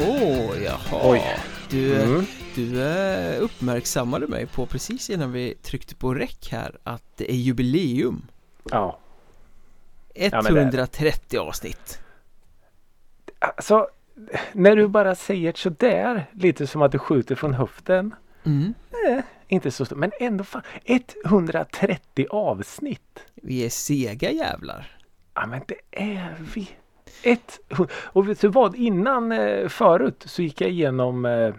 Åh, jaha. Oj. Du, Mm. du eh, uppmärksammade mig på precis innan vi tryckte på räck här att det är jubileum. Ja. men det- 130 avsnitt. Alltså, när du bara säger sådär, lite som att du skjuter från höften. Mm. Inte så stort, men ändå fan. 130 avsnitt. Vi är sega jävlar. Ja men det är vi. Ett, och vet du vad? Innan eh, förut så gick jag igenom eh,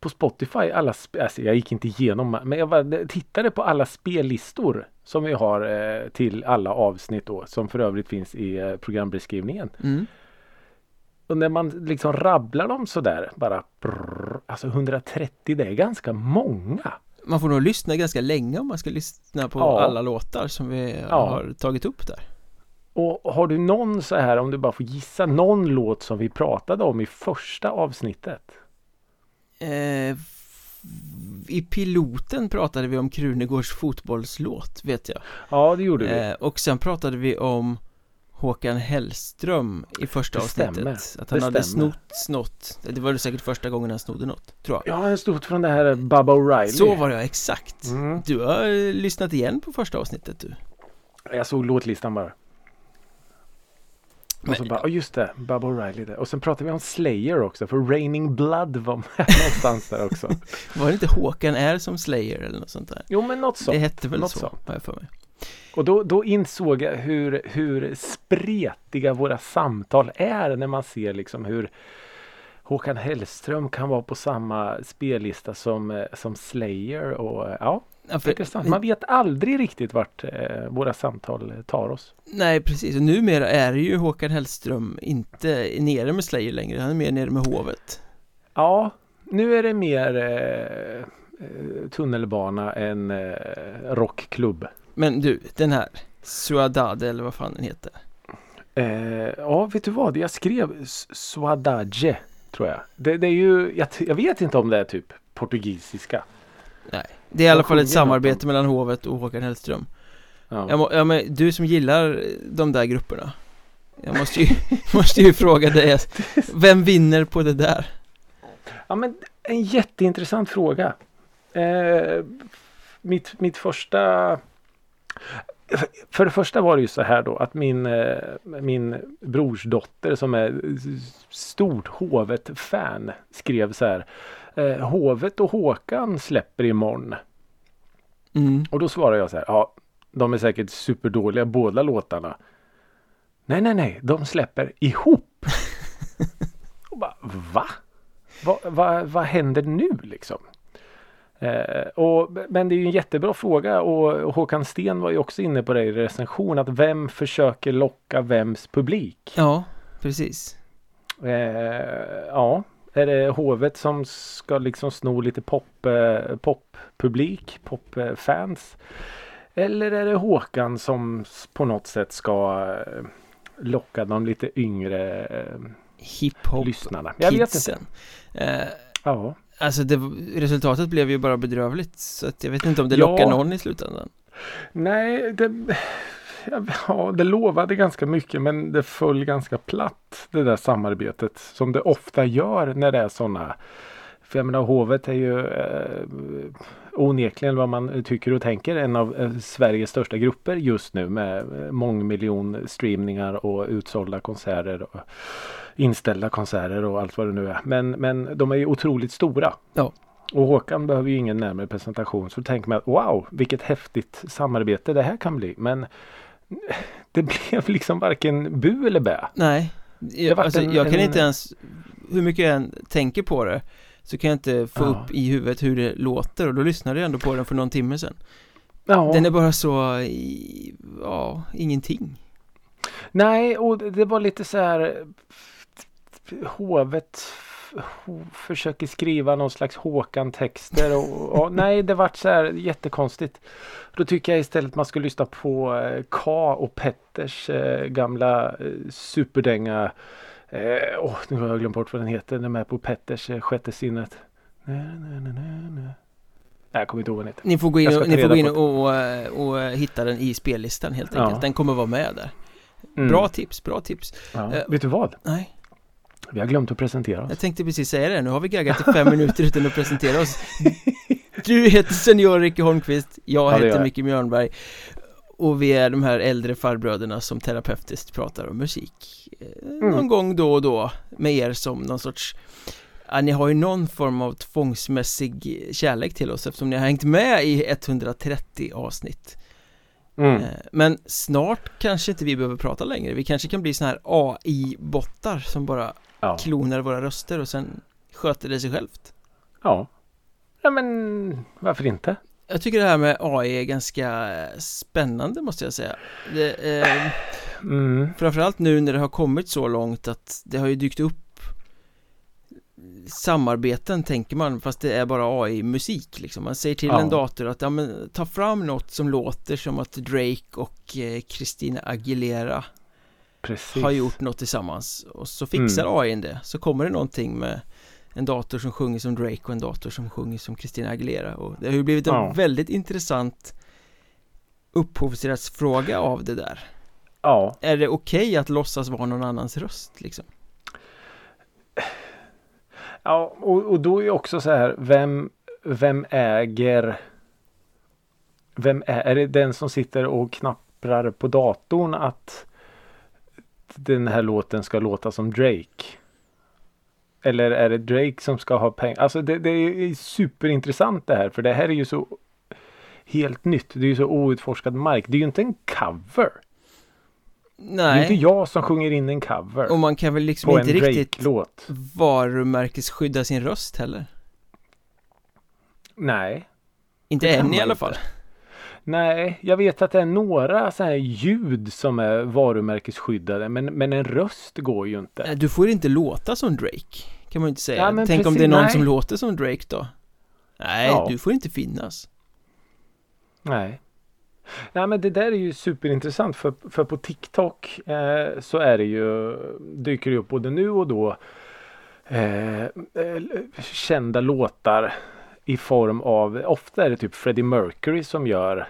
på Spotify alla, alltså jag gick inte igenom men jag tittade på alla spellistor som vi har eh, till alla avsnitt då som för övrigt finns i programbeskrivningen. Mm. Och när man liksom rabblar dem sådär bara brrr, alltså 130 det är ganska många. Man får nog lyssna ganska länge om man ska lyssna på Ja. alla låtar som vi Ja. har tagit upp där. Och har du någon så här om du bara får gissa någon låt som vi pratade om i första avsnittet? Eh, I piloten pratade vi om Krunegårds fotbollslåt vet jag. Ja det gjorde vi. Eh, och sen pratade vi om Håkan Hellström i första Det avsnittet. stämmer. Att han Det hade stämmer. snott, snott. Det var det säkert första gången han snodde något, tror jag. Ja, han stod från det här Bubba O'Reilly. Så var det exakt. Mm. Du har lyssnat igen på första avsnittet du. Jag såg låtlistan bara. Och så bara, oh, just det, Bubba O'Reilly där. Och sen pratade vi om Slayer också, för Raining Blood var med någonstans där också. Var det inte Håkan är som Slayer eller något sånt där? Jo, men något så. det hette väl något så, så. har jag för mig. Och då, då insåg jag hur, hur spretiga våra samtal är när man ser liksom hur Håkan Hellström kan vara på samma spellista som, eh, som Slayer och eh, ja, Ja, för, intressant. Man vet aldrig riktigt vart eh, våra samtal tar oss. Nej precis, och numera är ju Håkan Hellström inte nere med Slayer längre, han är mer nere med hovet. Ja, nu är det mer eh, eh, tunnelbana än eh, rockklubb. Men du, den här Suadade eller vad fan den heter. Eh, ja, vet du vad? Jag skrev Suadage, tror jag. Det, det är ju, jag, jag vet inte om det är typ portugisiska. Nej, det är i alla fall ett samarbete mellan hovet och Håkan Hellström. Ja. Må, ja, men du som gillar de där grupperna. Jag måste ju, måste ju fråga dig, vem vinner på det där? ja, men en jätteintressant fråga. Eh, mitt, mitt första... För det första var det ju så här då att min, eh, min brorsdotter som är stort Hovet-fan skrev så här. Eh, Hovet och Håkan släpper imorgon. Mm. Och då svarar jag så här. Ja, de är säkert superdåliga båda låtarna. Nej, nej, nej. De släpper ihop. och bara, va? Vad va, vad händer nu liksom? Eh, och, men det är ju en jättebra fråga och Håkan Sten var ju också inne på det i recension att vem försöker locka vems publik? Ja, precis. Eh, ja, är det hovet som ska liksom sno lite pop, eh, poppublik, popfans? Eller är det Håkan som på något sätt ska eh, locka de lite yngre eh, Hiphop lyssnarna? Jag vet inte. Eh, Ja. alltså det, resultatet blev ju bara bedrövligt så att jag vet inte om det Ja. lockar någon i slutändan. Nej, det, ja, det lovade ganska mycket men det föll ganska platt det där samarbetet som det ofta gör när det är sådana. För jag menar hovet är ju eh, onekligen vad man tycker och tänker en av eh, Sveriges största grupper just nu med eh, mångmiljon streamningar och utsålda konserter och inställda konserter och allt vad det nu är. Men, men de är ju otroligt stora. Ja. Och Håkan behöver ju ingen närmare presentation så tänker man att wow vilket häftigt samarbete det här kan bli. Men det blev liksom varken bu eller bä. Nej, jag, alltså, en- jag kan en- inte ens, hur mycket jag än tänker på det så kan jag inte få Ja. upp i huvudet hur det låter och då lyssnade jag ändå på den för någon timme sedan. Ja. Den är bara så, ja, ingenting. Nej, och det var lite så här hovet ho, försöker skriva någon slags Håkan-texter och, och nej, det vart så här jättekonstigt. Då tycker jag istället man skulle lyssna på eh, K och Petters eh, gamla eh, superdänga. Eh, åh, nu har jag glömt bort vad den heter. Den är med på Petters eh, Sjätte sinnet. Na, na, na, na. Nej, jag kommer inte ihåg vad den heter. Ni får gå in, och, ni får gå in och, och, och hitta den i spellistan helt Ja. enkelt. Den kommer vara med där. Mm. Bra tips, bra tips. Ja. Eh, Vet du vad? Nej, Vi har glömt att presentera oss. Jag tänkte precis säga det, nu har vi gaggat i fem minuter utan att presentera oss Du heter Senior Ricky Holmqvist, jag Ja, heter jag. Micke Mjörnberg Och vi är de här äldre farbröderna som terapeutiskt pratar om musik eh, Någon Mm. gång då och då med er som någon sorts Ja, ni har ju någon form av tvångsmässig kärlek till oss eftersom ni har hängt med i 130 avsnitt Mm. Eh, Men snart kanske inte vi behöver prata längre Vi kanske kan bli såna här AI-bottar som bara Ja. klonar våra röster och sen sköter det sig självt ja. Ja men varför inte? Jag tycker det här med AI är ganska eh, spännande måste jag säga det, eh, Mm. Framförallt nu när det har kommit så långt att det har ju dykt upp Samarbeten tänker man fast det är bara AI-musik liksom Man säger till Ja. en dator att ja, men, ta fram något som låter som att Drake och eh, Christina Aguilera Precis. har gjort något tillsammans och så fixar Mm. AI det så kommer det någonting med en dator som sjunger som Drake och en dator som sjunger som Christina Aguilera och det har ju blivit en Ja. väldigt intressant upphovsrättsfråga av det där Ja. Är det okej att låtsas vara någon annans röst liksom? Ja, och, och då är också så här, vem, vem äger Vem är, är det den som sitter och knapprar på datorn att den här låten ska låta som Drake? Eller är det Drake som ska ha pengar? Alltså det, det är superintressant det här för det här är ju så helt nytt. Det är ju så outforskad mark. Det är ju inte en cover. Det är inte Nej, jag som sjunger in en cover och man kan väl liksom inte riktigt varumärkesskydda sin röst heller Nej. Inte än i alla inte. Nej, jag vet att det är några så här ljud som är varumärkesskyddade men, men en röst går ju inte. Du får inte låta som Drake Kan man inte säga Ja, Tänk om precis, det är någon nej. som låter som Drake då Nej, Ja. du får inte finnas Nej. Nej men det där är ju superintressant för, för på TikTok eh, så är det ju dyker det upp både nu och då eh, eh, kända låtar i form av ofta är det typ Freddie Mercury som gör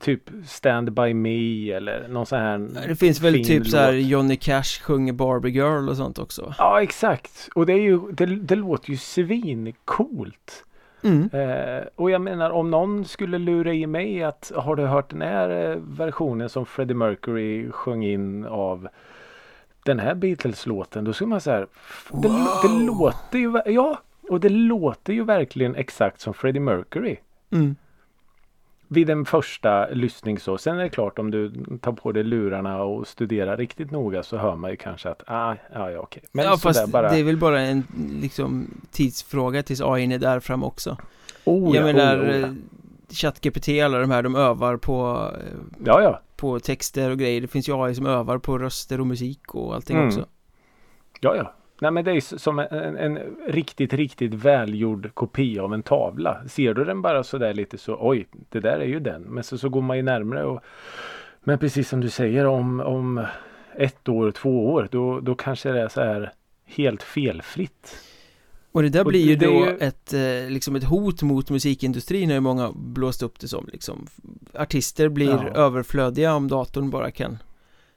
typ Stand By Me eller någon sån här Det finns väl typ så här låt. Johnny Cash sjunger Barbie Girl och sånt också Ja exakt och det är ju det, det låter ju svincoolt. mm. Eh, och jag menar om någon skulle lura i mig att har du hört den här eh, versionen som Freddie Mercury sjöng in av den här Beatles-låten då skulle man säga det, det Wow. låter ju ja och det låter ju verkligen exakt som Freddie Mercury. Mm. Vid en första lyssning så. Sen är det klart om du tar på dig lurarna och studerar riktigt noga så hör man ju kanske att ah, ja, ja okej. Men Ja fast bara. det är väl bara en liksom tidsfråga tills AI är där fram också oh, Jag ja, menar oh, ja, oh, ja. eh, ChatGPT alla de här de övar på eh, ja ja. På texter och grejer Det finns ju AI som övar på röster och musik och allting Mm. också Ja, ja. Nej, men det är som en, en riktigt, riktigt välgjord kopia av en tavla. Ser du den bara så där lite så oj, det där är ju den. Men så, så går man ju närmre och Men precis som du säger om, om ett år, två år, då, då kanske det är så här helt felfritt. Och det där Och blir ju då ju- ett, eh, liksom ett hot mot musikindustrin har många blåst upp det som liksom Artister blir Ja. överflödiga om datorn bara kan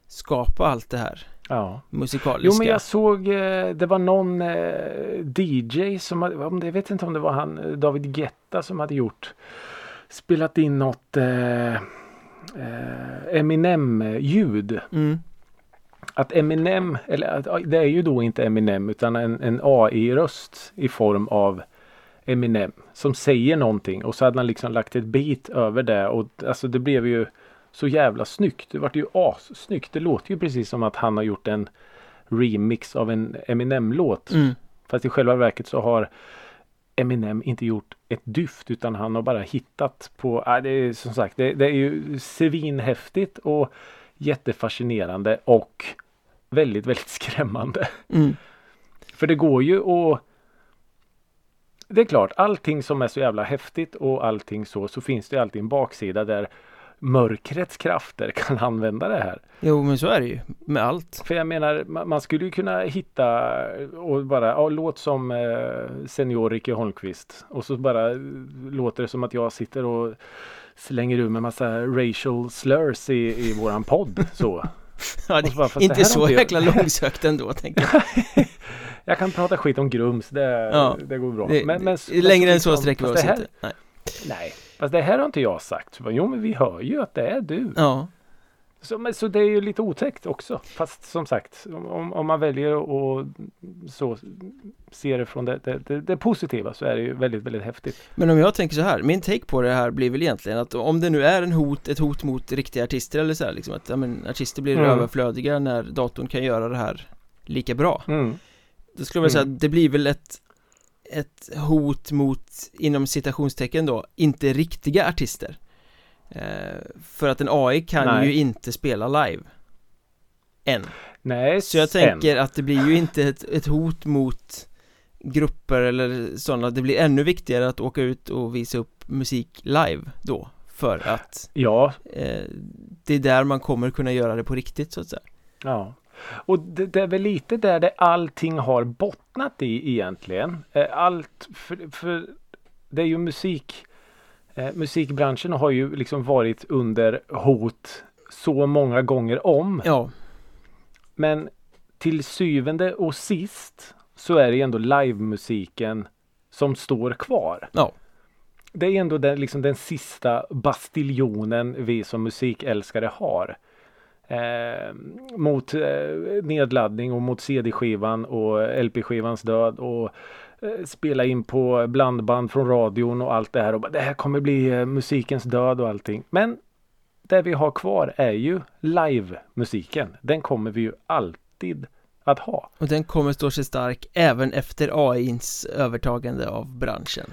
skapa allt det här Ja. musikaliska Jo men jag såg eh, det var någon eh, DJ som hade, jag vet inte om det var han eh, David Guetta som hade gjort spelat in något eh, Eminem-ljud. mm. Att Eminem, eller det är ju då inte Eminem utan en, en AI-röst i form av Eminem som säger någonting och så hade han liksom lagt ett beat över det och alltså det blev ju så jävla snyggt. Det vart ju assnyggt. Det låter ju precis som att han har gjort en remix av en Eminem-låt. Mm. Fast i själva verket så har Eminem inte gjort ett dyft utan han har bara hittat på, äh, det är som sagt det, det är ju svinhäftigt och jättefascinerande och väldigt, väldigt skrämmande. Mm. För det går ju att Det är klart, allting som är så jävla häftigt och allting så, så finns det alltid en baksida där mörkrets krafter kan använda det här. Jo men så är det ju med allt För jag menar, ma- man skulle ju kunna hitta och bara, ja, låt som eh, senior Ricky Holmqvist. Och så bara eh, låter det som att jag sitter och slänger ur med massa racial slurs i, i våran podd. Så. Ja, det så bara, inte så jag- jäkla långsökt ändå tänker jag Jag kan prata skit om Grums, det, Ja. det går bra. det, men, men, Längre än så sträcker vi oss inte Nej. Nej, fast det här har inte jag sagt. Jo, men vi hör ju att det är du. Ja, Så, men, så det är ju lite otäckt också. Fast som sagt, om, om man väljer att så se det från det, det, det, positiva så är det ju väldigt, väldigt häftigt. men om jag tänker så här, min take på det här blir väl egentligen att om det nu är en hot, ett hot mot riktiga artister eller så här, liksom att ja, men, artister blir Mm. överflödiga när datorn kan göra det här lika bra Mm. Då skulle jag vilja säga Mm. att det blir väl ett ett hot mot, inom citationstecken då, inte riktiga artister. Eh, För att en AI kan Nej. ju inte spela live. Än. Nej, Så jag tänker att det blir ju inte ett, ett hot mot grupper eller sådana. Det blir ännu viktigare att åka ut och visa upp musik live då För att Ja, eh, det är där man kommer kunna göra det på riktigt så att säga. Ja. Och det, det är väl lite där det allting har bottnat i egentligen. Eh, Allt, för, för det är ju musik. Eh, musikbranschen har ju liksom varit under hot så många gånger om. Ja, Men till syvende och sist så är det ändå livemusiken som står kvar. ja, Det är ändå den, liksom den sista bastiljonen vi som musikälskare har. Eh, mot eh, nedladdning och mot CD-skivan och LP-skivans död och eh, spela in på blandband från radion och allt det här. Och det här kommer bli eh, musikens död och allting. Men det vi har kvar är ju live-musiken. Den kommer vi ju alltid att ha. och den kommer stå sig stark även efter AIns övertagande av branschen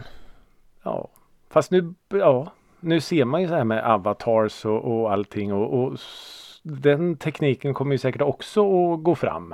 Ja, fast nu, ja, nu ser man ju så här med avatars och, och allting och, och den tekniken kommer ju säkert också att gå fram.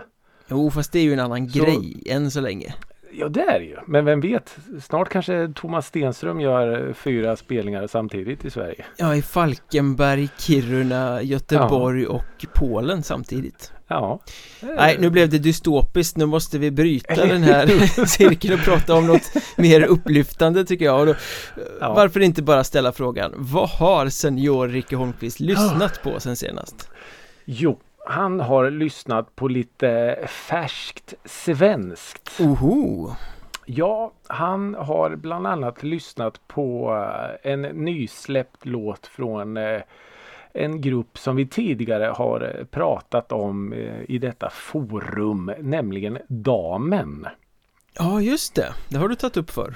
Jo, fast det är ju en annan Så- grej än så länge Ja, det är det ju. Men vem vet, snart kanske Thomas Stenström gör fyra spelningar samtidigt i Sverige. Ja, i Falkenberg, Kiruna, Göteborg och Polen samtidigt Ja. Nej, nu blev det dystopiskt, nu måste vi bryta den här cirkeln och prata om något mer upplyftande tycker jag då, Ja. Varför inte bara ställa frågan, vad har senior Ricke Holmqvist lyssnat på sen senast? Jo, han har lyssnat på lite färskt svenskt. Oho, Ja, han har bland annat lyssnat på eh, en nysläppt låt från eh, en grupp som vi tidigare har eh, pratat om i detta forum, nämligen Damen. ja just det, det har du tagit upp för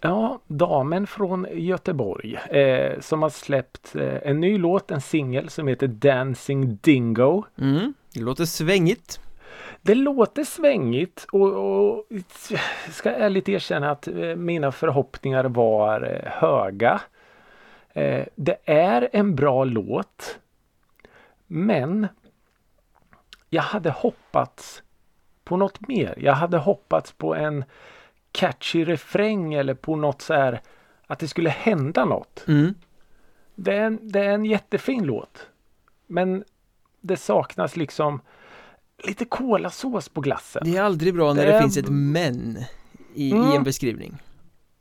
Ja, Damen från Göteborg eh, som har släppt eh, en ny låt, en singel som heter Dancing Dingo. mm, Det låter svängigt Det låter svängigt och, och ska ärligt erkänna att eh, mina förhoppningar var eh, höga. Eh, Det är en bra låt. Men jag hade hoppats på något mer. Jag hade hoppats på en catchy refräng eller på något så här att det skulle hända något. mm. Det är, en, det är en jättefin låt. Men det saknas liksom lite kolasås på glassen. Det är aldrig bra när Det det, finns ett men i, Mm. i en beskrivning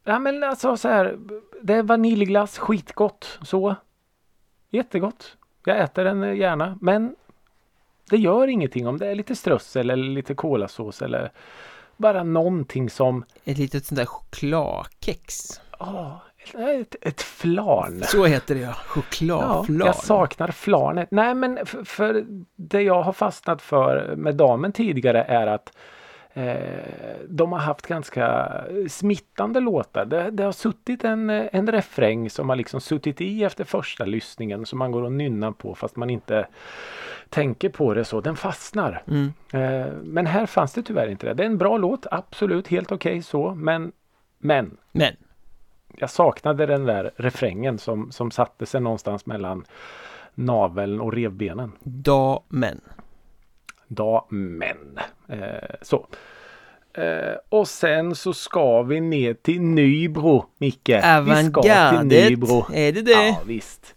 Ja men alltså så här. Det är vaniljglass, skitgott så. Jättegott. Jag äter den gärna men det gör ingenting om det är lite strössel eller lite kolasås eller bara någonting som Ett litet sånt där chokladkex åh, ett, ett flarn. Så heter det ja, Ja, chokladflarn jag saknar flarnet. Nej men för, för det jag har fastnat för med damen tidigare är att de har haft ganska smittande låtar. Det, det har suttit en, en refräng som har liksom suttit i efter första lyssningen som man går och nynnar på fast man inte tänker på det så. Den fastnar. mm. Eh, men här fanns det tyvärr inte det. Det är en bra låt, absolut helt okej så. Men, men Men, jag saknade den där refrängen som, som satte sig någonstans mellan naveln och revbenen. Da men. Eh, så. Eh, och sen så ska vi ner till Nybro, Micke. Vi ska till Nybro. är det det? Ja visst.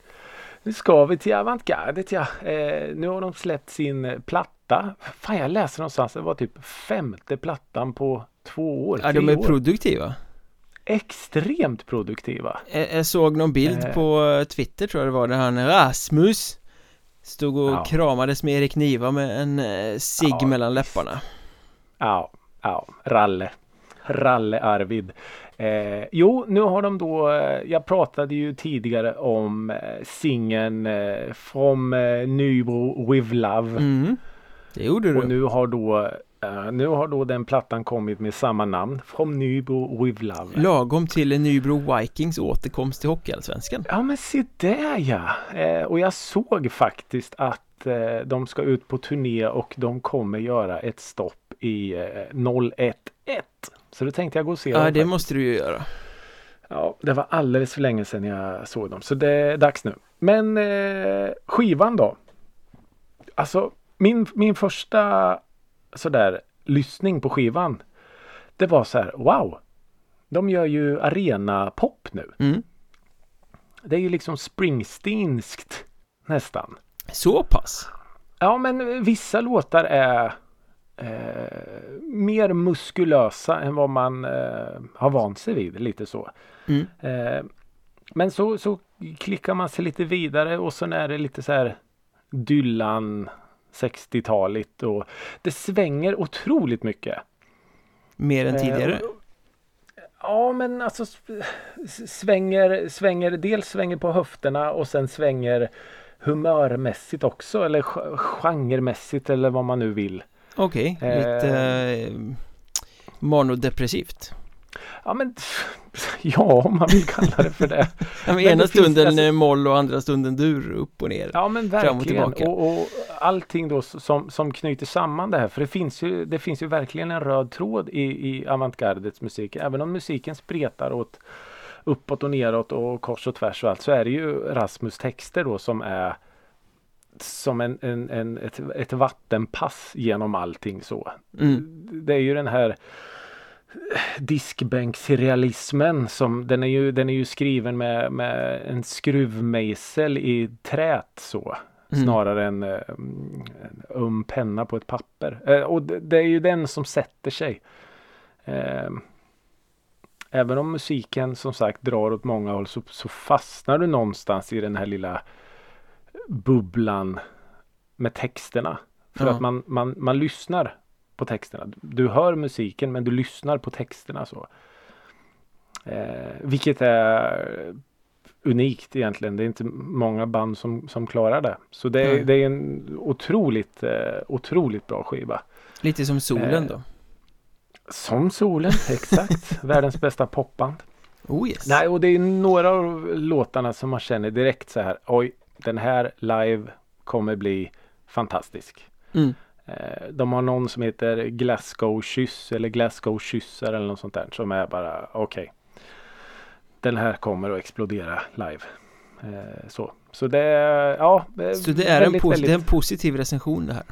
Nu ska vi till Avantgardet ja. Eh, nu har de släppt sin eh, platta. Fan jag läste någonstans det var typ femte plattan på två år. Ja, de är år. produktiva Extremt produktiva. jag, jag såg någon bild Eh. på Twitter tror jag det var där han Rasmus Stod och Ja. kramades med Erik Niva med en eh, cigg Ja, mellan läpparna Ja, ja, Ralle. Ralle Arvid. Eh, jo, nu har de då, eh, jag pratade ju tidigare om eh, singeln eh, From eh, Nybro With Love. mm. Det gjorde Och du nu har då eh, nu har då den plattan kommit med samma namn. From Nybro With Love. Lagom till Nybro Vikings återkomst till Hockeyallsvenskan Ja men se där ja! Eh, och jag såg faktiskt att eh, de ska ut på turné och de kommer göra ett stopp i eh, 011. Så då tänkte jag gå och se Ja dem det faktiskt. måste du ju göra Ja, det var alldeles för länge sedan jag såg dem. Så det är dags nu. Men skivan då? Alltså min, min första sådär lyssning på skivan. Det var så här, wow! De gör ju arena-pop nu. mm. Det är ju liksom Springsteenskt nästan. Så pass? Ja men vissa låtar är eh, mer muskulösa än vad man eh, har vant sig vid. Lite så. Mm. Eh, men så, så klickar man sig lite vidare och sen är det lite så här Dylan 60-taligt och det svänger otroligt mycket. Mer än Eh, tidigare? Ja men alltså svänger, svänger, dels svänger på höfterna och sen svänger humörmässigt också eller ge- genremässigt eller vad man nu vill. Okej, eh, lite eh, manodepressivt Ja men ja om man vill kalla det för det. ja, Ena det stunden alltså- eh, moll och andra stunden dur, upp och ner Ja men och verkligen. tillbaka. Och, och allting då som, som knyter samman det här. För det finns ju, det finns ju verkligen en röd tråd i, i avantgardets musik. Även om musiken spretar åt uppåt och neråt och kors och tvärs och allt så är det ju Rasmus texter då som är som en, en, en, ett, ett vattenpass genom allting så. mm. Det är ju den här diskbänksrealismen som den är ju, den är ju skriven med, med en skruvmejsel i trät så. Mm. Snarare än eh, en öm penna på ett papper. Eh, och det, det är ju den som sätter sig. Eh, även om musiken som sagt drar åt många håll så, så fastnar du någonstans i den här lilla bubblan med texterna. För Ja. att man, man, man lyssnar på texterna. Du hör musiken men du lyssnar på texterna så. Eh, vilket är unikt egentligen. Det är inte många band som, som klarar det. Så det, är- Nej. det är en otroligt, eh, otroligt bra skiva. Lite som solen Eh, då Som solen, exakt. Världens bästa popband. Oh yes Nej, och det är några av låtarna som man känner direkt så här. Oj, den här live kommer bli fantastisk. mm. Eh, De har någon som heter Glasgow kyss eller Glasgow kyssar eller något sånt där som är bara okej. Den här kommer att explodera live. Eh, Så, så det är ja. Så det är, en väldigt, pos- väldigt- det är en positiv recension det här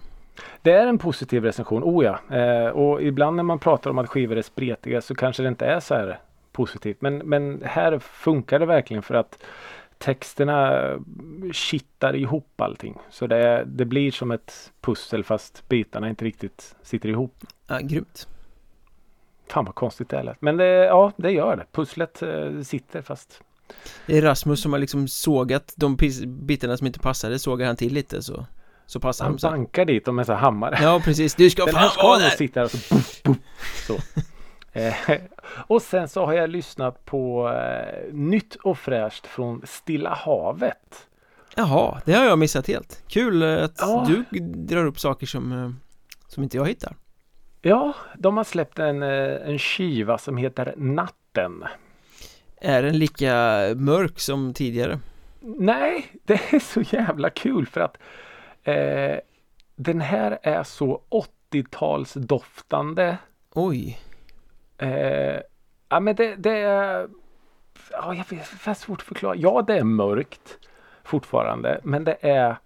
det är en positiv recension, oh ja. Eh, och ibland när man pratar om att skivor är spretiga så kanske det inte är så här positivt. Men, men här funkar det verkligen för att texterna kittar ihop allting. Så det, det blir som ett pussel fast bitarna inte riktigt sitter ihop. ja, Grymt Fan vad konstigt det lät. Men det, ja, det gör det. Pusslet eh, sitter fast. Det är Rasmus som har liksom sågat de bitarna som inte passade Sågar han till lite så Så passar Han sen bankar dit dem med så här hammare. Ja precis, du ska Den fan här ska vara nog där! sitta där och så, buff, buff, så. Eh, och sen så har jag lyssnat på eh, nytt och fräscht från Stilla havet. Jaha, det har jag missat helt Kul eh, att Ja. du drar upp saker som Som inte jag hittar Ja, de har släppt en, en skiva som heter Natten. Är den lika mörk som tidigare? Nej, det är så jävla kul för att eh, den här är så 80-talsdoftande. Oj Eh, ja men det, det är... Ja, jag vet, det är svårt att förklara. Ja, det är mörkt fortfarande. Men det är...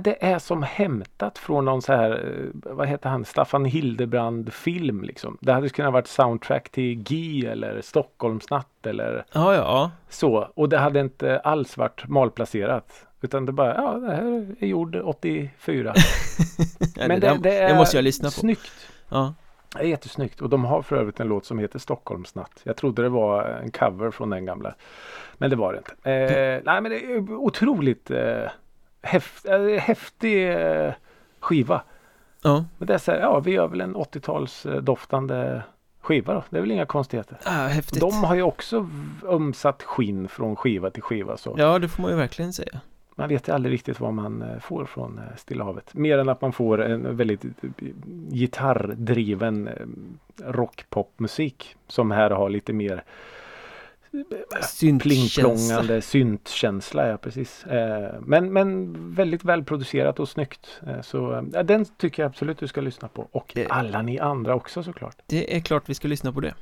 Det är som hämtat från någon så här, eh, vad heter han, Staffan Hildebrand film liksom. Det hade kunnat varit soundtrack till Gi eller Stockholmsnatt eller Ja, ja så. Och det hade inte alls varit malplacerat. Utan det bara, ja det här är gjord 84. ja Men det, det, det är det måste jag lyssna på snyggt. Ja, är jättesnyggt och de har för övrigt en låt som heter Stockholmsnatt. Jag trodde det var en cover från den gamla. Men det var det inte. Eh, nej men det är otroligt eh, häft, äh, häftig äh, skiva. Ja, Men det är så här, ja vi gör väl en 80-tals äh, doftande skiva då. Det är väl inga konstigheter. ah, häftigt De har ju också ömsat skinn från skiva till skiva. Så Ja, det får man ju verkligen säga man vet ju aldrig riktigt vad man eh, får från eh, Stilla havet. Mer än att man får en väldigt eh, gitarrdriven rockpopmusik. Som här har lite mer plingplongande syntkänsla. Ja, precis. Men, men väldigt välproducerat och snyggt. Så ja, den tycker jag absolut du ska lyssna på. Och Det- alla ni andra också såklart. Det är klart vi ska lyssna på det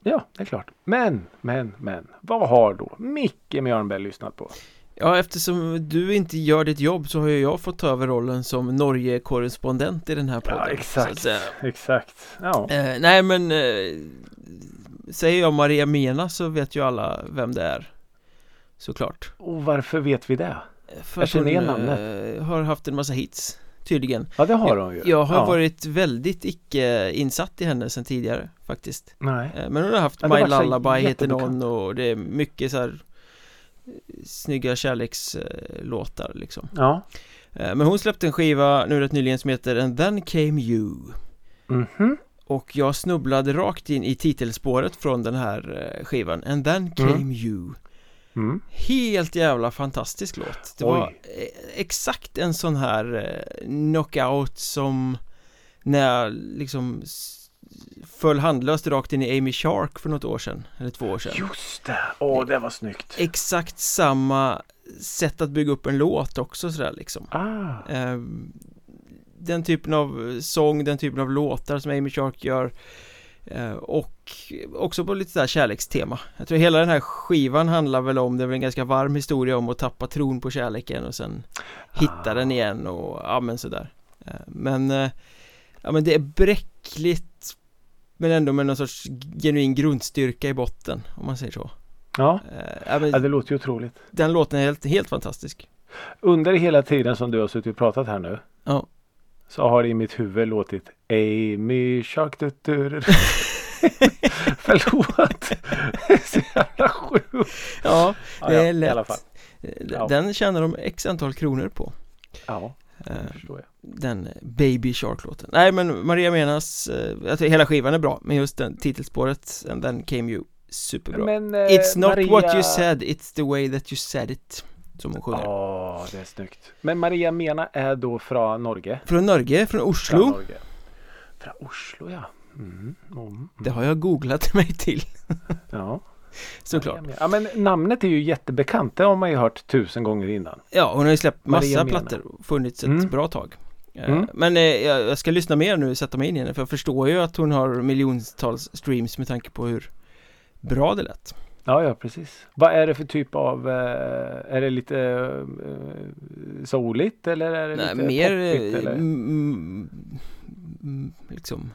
Ja, det är klart. Men, men, men. Vad har då Micke Mjörnberg lyssnat på? Ja, eftersom du inte gör ditt jobb så har ju jag fått ta över rollen som Norge-korrespondent i den här podden Ja, exakt. Exakt. Ja. Eh, nej men eh, Säger jag Maria Mena så vet ju alla vem det är Såklart Och varför vet vi det? För Jag känner igen namnet. eh, har haft en massa hits Tydligen Ja, det har hon ju. Jag har ja. varit väldigt icke insatt i henne sedan tidigare faktiskt Nej. Eh, Men hon har haft Ja, My Lullaby heter någon och det är mycket så här eh, Snygga kärlekslåtar liksom Ja. Eh, Men hon släppte en skiva nu rätt nyligen som heter And then came you Mhm. Och jag snubblade rakt in i titelspåret från den här eh, skivan And then came Mm. you Mm. Helt jävla fantastisk låt Det Oj. var eh, exakt en sån här knockout som När jag liksom Föll handlöst rakt in i Amy Shark för något år sedan Eller två år sedan Just det. Åh, det var snyggt. Exakt samma sätt att bygga upp en låt också sådär liksom Ah. Eh, Den typen av sång, den typen av låtar som Amy Shark gör eh, Och också på lite sådär kärlekstema Jag tror hela den här skivan handlar väl om, det är väl en ganska varm historia om att tappa tron på kärleken och sen hitta Ah. den igen och ja men sådär Eh, Men eh, Ja men det är bräckligt Men ändå med någon sorts genuin grundstyrka i botten om man säger så Ja. Ja, men ja, det låter ju otroligt. Den låten är helt, helt fantastisk Under hela tiden som du har suttit och pratat här nu. Ja. Så har det i mitt huvud låtit Amy Shark du, du, du. Förlåt. Så jävla sjukt. Ja, Ja, det ja, är lätt fall. Eh, Ja. Den tjänar de x antal kronor på Ja, eh. Den Baby Shark-låten Nej men Maria Menas eh, tror hela skivan är bra Men just den titelspåret And then came you Superbra Men, eh, It's not Maria... what you said It's the way that you said it Som hon sjunger Ja, det är snyggt. Men Maria Mena är då från Norge. Från Norge, från Från Oslo Norge. Från Oslo ja. Mm, mm, mm. Det har jag googlat mig till Ja. Såklart. Ja men namnet är ju jättebekant. Det har man ju hört tusen gånger innan. Ja, hon har ju släppt massa plattor Funnits ett Mm. bra tag Eh, Mm. Men eh, jag ska lyssna mer nu, sätta mig in i henne För jag förstår ju att hon har miljontals streams med tanke på hur bra det lät Ja, ja precis. Vad är det för typ av, eh, är det lite eh, souligt eller är det Nej, lite mer poppigt, eh, eller? mm, liksom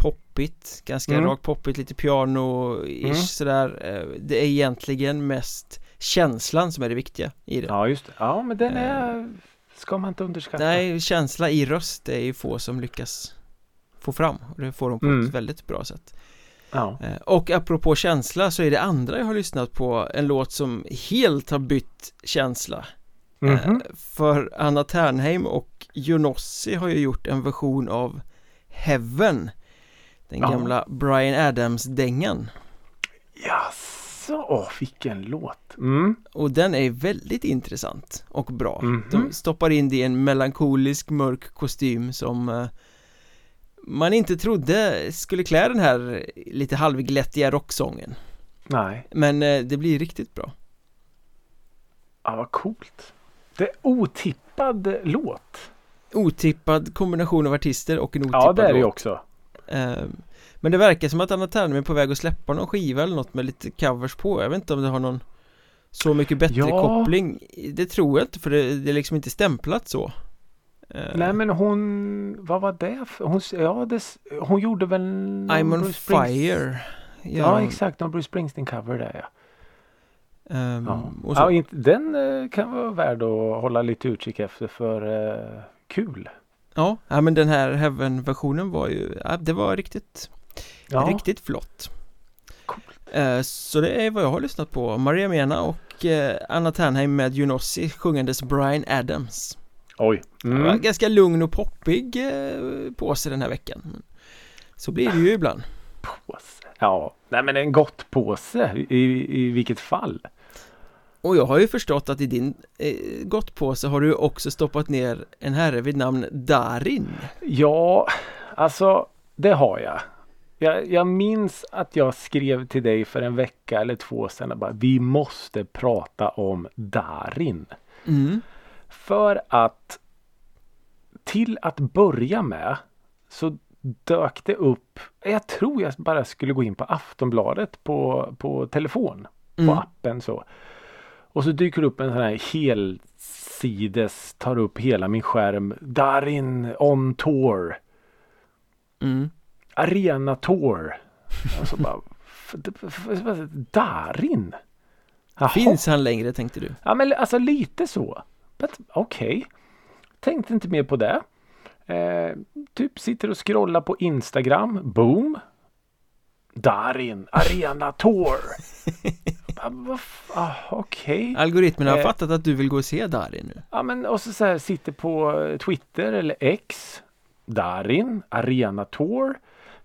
poppigt, ganska Mm. rakt poppigt, lite piano-ish Mm. sådär Eh, Det är egentligen mest känslan som är det viktiga i det Ja, just det. Ja, men den är, ska man inte underskatta. Nej, känsla i röst är ju få som lyckas få fram och det får de på Mm. ett väldigt bra sätt Ja. Eh, Och apropå känsla så är det andra jag har lyssnat på en låt som helt har bytt känsla Mhm. Eh, För Anna Ternheim och Jonossi har ju gjort en version av Heaven Den Ja. gamla Brian Adams-dängan Jaså, åh vilken låt. Mm. Och den är väldigt intressant och bra Mhm. De stoppar in det i en melankolisk mörk kostym som eh, man inte trodde skulle klä den här lite halvglättiga rocksången Nej, Men eh, det blir riktigt bra ja, vad coolt. Det är otippad låt. Otippad kombination av artister och en otippad Ja, det är det ju låt. också. Eh, Men det verkar som att Anna Ternheim är på väg att släppa någon skiva eller något med lite covers på. Jag vet inte om det har någon så mycket bättre Ja. koppling. Det tror jag inte för det, det är liksom inte stämplat så. Eh, Nej men hon, vad var det hon, ja, det, hon gjorde väl I'm on Bruce fire. Ja, exakt, någon Bruce Springsteen cover där ja. Ehm, Ja, ja den eh, kan vara värd att hålla lite utkik efter för eh, kul. Ja, ja, men den här Heaven-versionen var ju, ja, det var riktigt, Ja, riktigt flott. Eh, Så det är vad jag har lyssnat på, Maria Mena och eh, Anna Ternheim med Junossi sjungandes Brian Adams Oj. mm. ja, Ganska lugn och poppig eh, påse den här veckan Så blir det ju ibland Påse? Ja, nej men en gott påse i, i vilket fall och jag har ju förstått att i din eh, gottpåse har du också stoppat ner en herre vid namn Darin Ja, alltså det har jag. jag. Jag minns att jag skrev till dig för en vecka eller två sedan bara vi måste prata om Darin. mm. För att till att börja med så dök det upp, jag tror jag bara skulle gå in på Aftonbladet på, på telefon, på Mm. appen så. Och så dyker det upp en sån här helsides, tar upp hela min skärm. Darin on tour. Mm. Arena tour. Och så bara, Darin? Jaha. Finns han längre tänkte du? Ja men alltså lite så. Okej. Tänkte inte mer på det. Eh, typ sitter och scrollar på Instagram. Boom. Darin Arena Tour. F- ah, Okej. Algoritmerna har Eh. fattat att du vill gå och se Darin nu Ja men och så, så här, sitter på eh, Twitter eller X. Darin Arena Tour.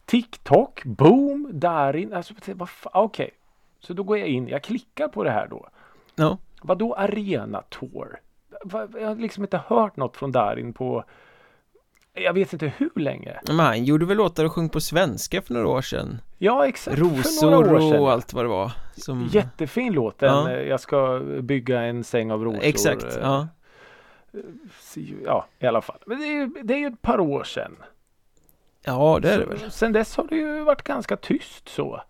TikTok. Boom. Darin. Alltså fa- Okej. Så då går jag in. Jag klickar på det här då. Ja, Vadå Arena Tour? Jag har liksom inte hört något från Darin på jag vet inte hur länge. men han gjorde väl låtar och sjöng på svenska för några år sedan Ja exakt. för Rosor några år sedan. och allt vad det var som... Jättefin låt. Den, Ja. eh, Jag ska bygga en säng av rosor. Exakt, eh, ja Ja i alla fall. Men det är, det är ju ett par år sedan. Ja, det är det väl sen dess har det ju varit ganska tyst så.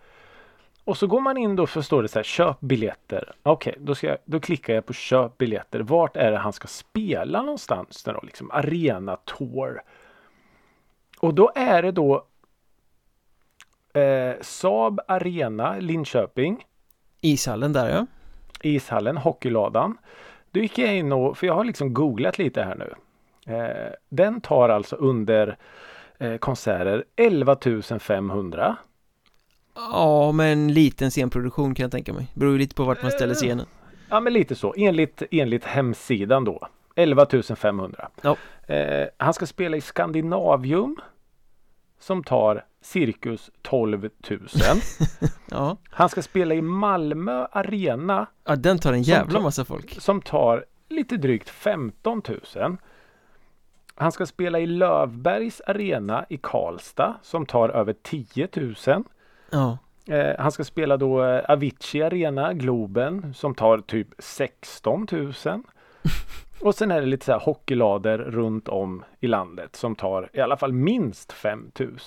Och så går man in då så står det så här köp biljetter. Okej, då, ska jag, då klickar jag på köp biljetter. Vart är det han ska spela någonstans då? Liksom Arena Tour. Och då är det då eh, Saab Arena Linköping. Ishallen där ja Ishallen, Hockeyladan. Då gick jag in och, för jag har liksom googlat lite här nu. Eh, den tar alltså under eh, konserter 11 500. Ja, med en liten scenproduktion kan jag tänka mig Beror ju lite på vart man ställer scenen Ja men lite så, enligt, enligt hemsidan då. 11 500. Ja. Eh, han ska spela i Skandinavium. Som tar cirkus 12 000. Ja, Han ska spela i Malmö Arena. ja den tar en jävla massa folk som tar lite drygt 15 000. Han ska spela i Lövbergs arena i Karlstad som tar över 10 000. Ja, Eh, han ska spela då eh, Avicii arena, Globen, som tar typ 16 000. Och sen är det lite så här hockeylader runt om i landet som tar i alla fall minst 5 000.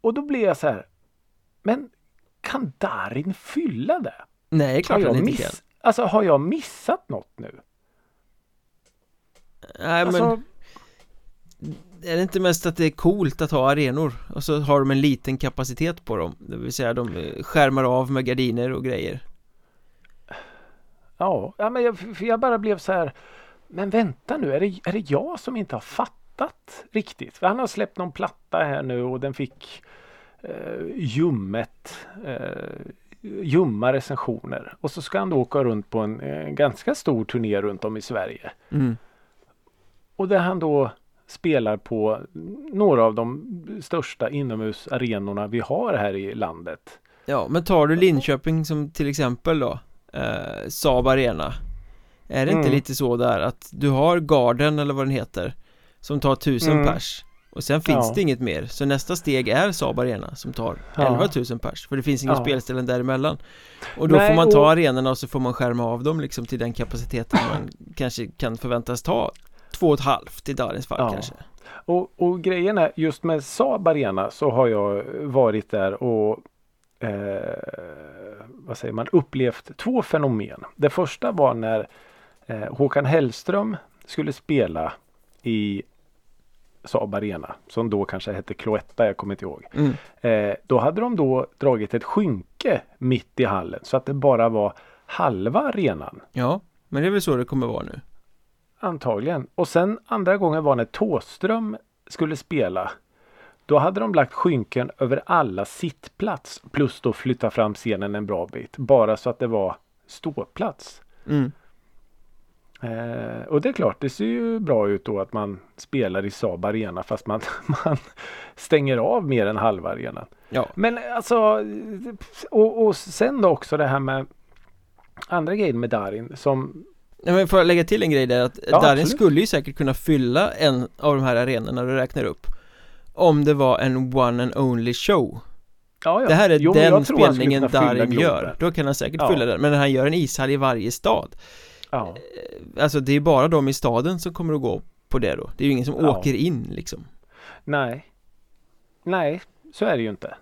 Och då blir jag så här. Men kan Darin fylla det? nej klart jag, han inte kan alltså, har jag missat något nu? Nej men Alltså, Är det inte mest att det är coolt att ha arenor och så har de en liten kapacitet på dem Det vill säga de eh, skärmar av med gardiner och grejer ja, ja men jag, för jag bara blev så här. Men vänta nu, är det, är det jag som inte har fattat riktigt? För han har släppt någon platta här nu och den fick eh, ljummet eh, ljumma recensioner. Och så ska han då åka runt på en eh, ganska stor turné runt om i Sverige. mm. Och där han då spelar på några av de största inomhusarenorna vi har här i landet. Ja men tar du Linköping som till exempel då eh, Saab Arena Är det inte Mm. lite så där att du har Garden eller vad den heter Som tar tusen Mm. pers Och sen finns Ja. det inget mer Så nästa steg är Saab Arena som tar Ja. 11 000 pers För det finns inga Ja. spelställen däremellan Och då Nej, får man ta och- arenorna och så får man skärma av dem liksom till den kapaciteten man kanske kan förväntas ta Två och ett halvt i Darins fall Ja. kanske Och, och grejen är just med Saab Arena så har jag varit där och eh, vad säger man upplevt två fenomen. Det första var när eh, Håkan Hellström skulle spela i Saab Arena som då kanske hette Cloetta, jag kommer inte ihåg. mm. Eh, då hade de då dragit ett skynke mitt i hallen så att det bara var halva arenan. Ja, men det är väl så det kommer vara nu Antagligen. Och sen andra gången var när Tåström skulle spela. Då hade de lagt skynken över alla sittplats plus då flytta fram scenen en bra bit. Bara så att det var ståplats. mm. Eh, och det är klart, det ser ju bra ut då att man spelar i Saab Arena fast man, man stänger av mer än halva arenan. Ja, Men alltså, och, och sen då också det här med andra grejer med Darin som Nej, men får jag lägga till en grej där att Ja, Darin skulle ju säkert kunna fylla en av de här arenorna du räknar upp Om det var en one and only show Ja, ja. Det här är Jo, den spelningen Darin gör Då kan han säkert Ja. fylla den Men han gör en ishall i varje stad Ja. Alltså det är bara de i staden som kommer att gå på det då Det är ju ingen som Ja. åker in liksom Nej. Nej, så är det ju inte.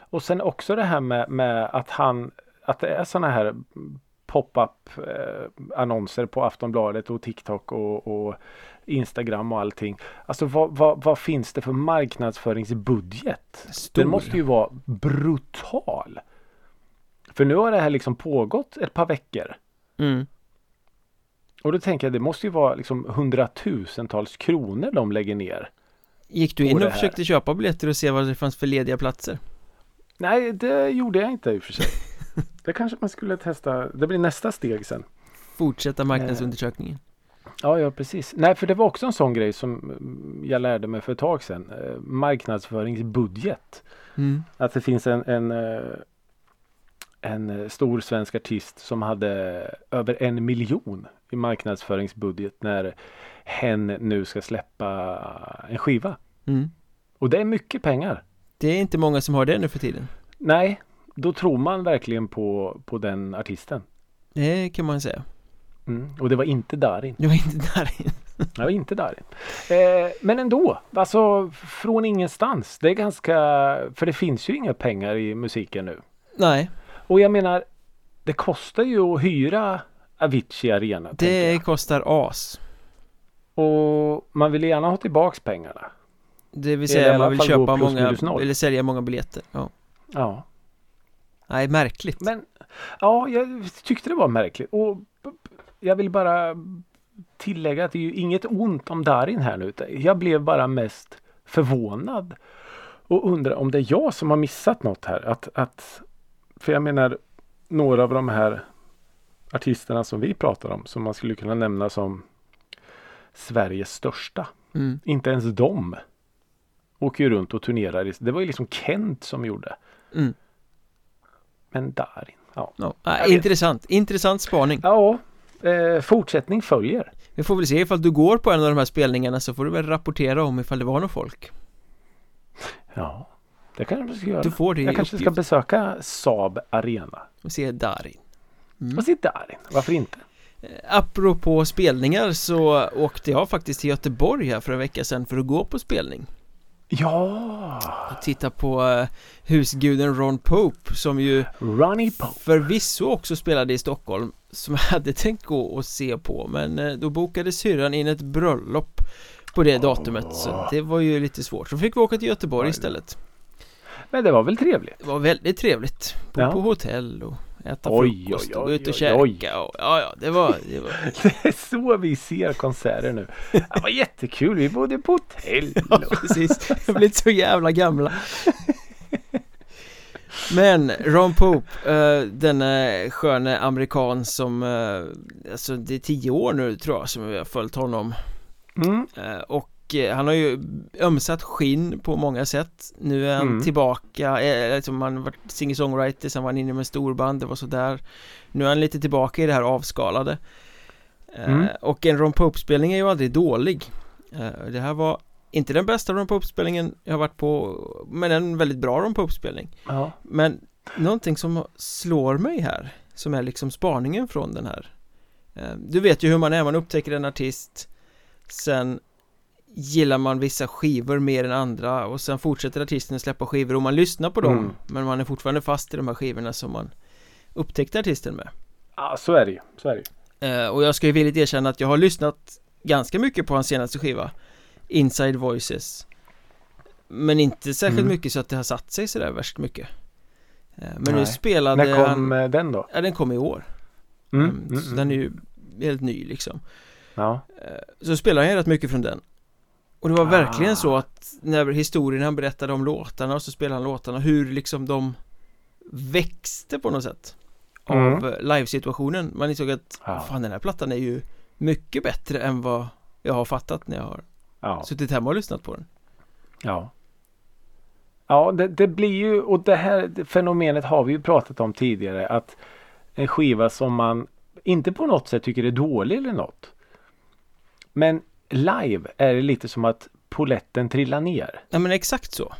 Och sen också det här med, med att han att det är sådana här pop-up eh, annonser på Aftonbladet och TikTok och, och Instagram och allting. Alltså vad, vad, vad finns det för marknadsföringsbudget? Stor. Den måste ju vara brutal. För nu har det här liksom pågått ett par veckor. mm. Och då tänker jag det måste ju vara liksom hundratusentals kronor de lägger ner. Gick du in och försökte köpa biljetter och se vad det fanns för lediga platser? Nej, det gjorde jag inte i och för sig. Det kanske man skulle testa. Det blir nästa steg sen. Fortsätta marknadsundersökningen Ja, ja precis. Nej, för det var också en sån grej som mm, jag lärde mig för ett tag sedan. Eh, marknadsföringsbudget. mm. Att det finns en, en, eh, en eh, stor svensk artist som hade över en miljon i marknadsföringsbudget när hen nu ska släppa en skiva. Mm. Och det är mycket pengar. Det är inte många som har det nu för tiden Nej, då tror man verkligen på, på den artisten. Det kan man säga Mm. Och det var inte Darin. Jag var inte där inne Jag var inte Darin. Eh, men ändå, alltså från ingenstans. Det är ganska, för det finns ju inga pengar i musiken nu. Nej, Och jag menar, det kostar ju att hyra Avicii Arena. det kostar as Och man vill gärna ha tillbaks pengarna. Det vill säga man vill köpa många, eller sälja många biljetter Ja, Ja, nej märkligt men ja, jag tyckte det var märkligt. Och jag vill bara tillägga att det är ju inget ont om Darin här nu. Jag blev bara mest förvånad och undrar om det är jag som har missat något här. Att, att, för jag menar, några av de här artisterna som vi pratar om som man skulle kunna nämna som Sveriges största. mm. Inte ens de åker ju runt och turnerar. Det var ju liksom Kent som gjorde. Mm. Men Darin, ja. Ja, vet. intressant, intressant spaning Ja, eh, fortsättning följer. Vi får väl se ifall du går på en av de här spelningarna så får du väl rapportera om ifall det var någon folk Ja, det kanske jag ska göra. Du får det jag kanske ska uppgift. besöka Saab Arena. och se Darin Mm. Och se Darin, varför inte? Apropå spelningar så åkte jag faktiskt till Göteborg här för en vecka sedan för att gå på spelning Ja, och titta på eh, husguden Ron Pope som ju Ronnie Pope. förvisso också spelade i Stockholm som jag hade tänkt gå och se på men eh, då bokade syrran in ett bröllop på det datumet så det var ju lite svårt så fick vi åka till Göteborg istället Men det var väl trevligt? Det var väldigt trevligt Bo Ja. på hotell och äta Oj, frukost och gå ut och käka och ja ja det var, det var Det är så vi ser konserter nu. Det var jättekul, vi bodde på hotell. Ja precis, har blivit så jävla gamla Men Ron Pope, eh, denna sköne amerikan som, eh, alltså det är tio år nu tror jag som vi har följt honom Mm. eh, Och eh, han har ju ömsat skinn på många sätt Nu är han Mm. tillbaka, eh, liksom han har varit singer-songwriter, sen var han inne med storband, det var sådär Nu är han lite tillbaka i det här avskalade Eh, Mm. Och en Ron Pope-spelning är ju aldrig dålig Eh, Det här var inte den bästa Ron Pope-spelningen jag har varit på Men en väldigt bra Ron Pope-spelning Ja. Men någonting som slår mig här Som är liksom spaningen från den här eh, Du vet ju hur man är, man upptäcker en artist Sen Gillar man vissa skivor mer än andra och sen fortsätter artisten släppa skivor och man lyssnar på dem Mm. Men man är fortfarande fast i de här skivorna som man Upptäckte artisten med ja, så är det ju. Så är det ju. Eh, och jag ska ju villigt erkänna att jag har lyssnat ganska mycket på hans senaste skiva Inside Voices Men inte särskilt Mm. mycket så att det har satt sig sådär värst mycket Eh, Men nu Nej. spelade När kom han eh, den då? Ja den kom i år Mm. Mm, Mm. Så den är ju helt ny liksom Ja. Eh, Så spelade han ju rätt mycket från den Och det var Ah. verkligen så att när historien han berättade om låtarna och så spelade han låtarna hur liksom de växte på något sätt av Mm. livesituationen Man insåg att Ja. fan den här plattan är ju mycket bättre än vad jag har fattat när jag har Ja. suttit hemma och lyssnat på den Ja. Ja, det, det blir ju och det här fenomenet har vi ju pratat om tidigare att en skiva som man inte på något sätt tycker är dålig eller något. Men live är det lite som att poletten trillar ner. Ja men exakt så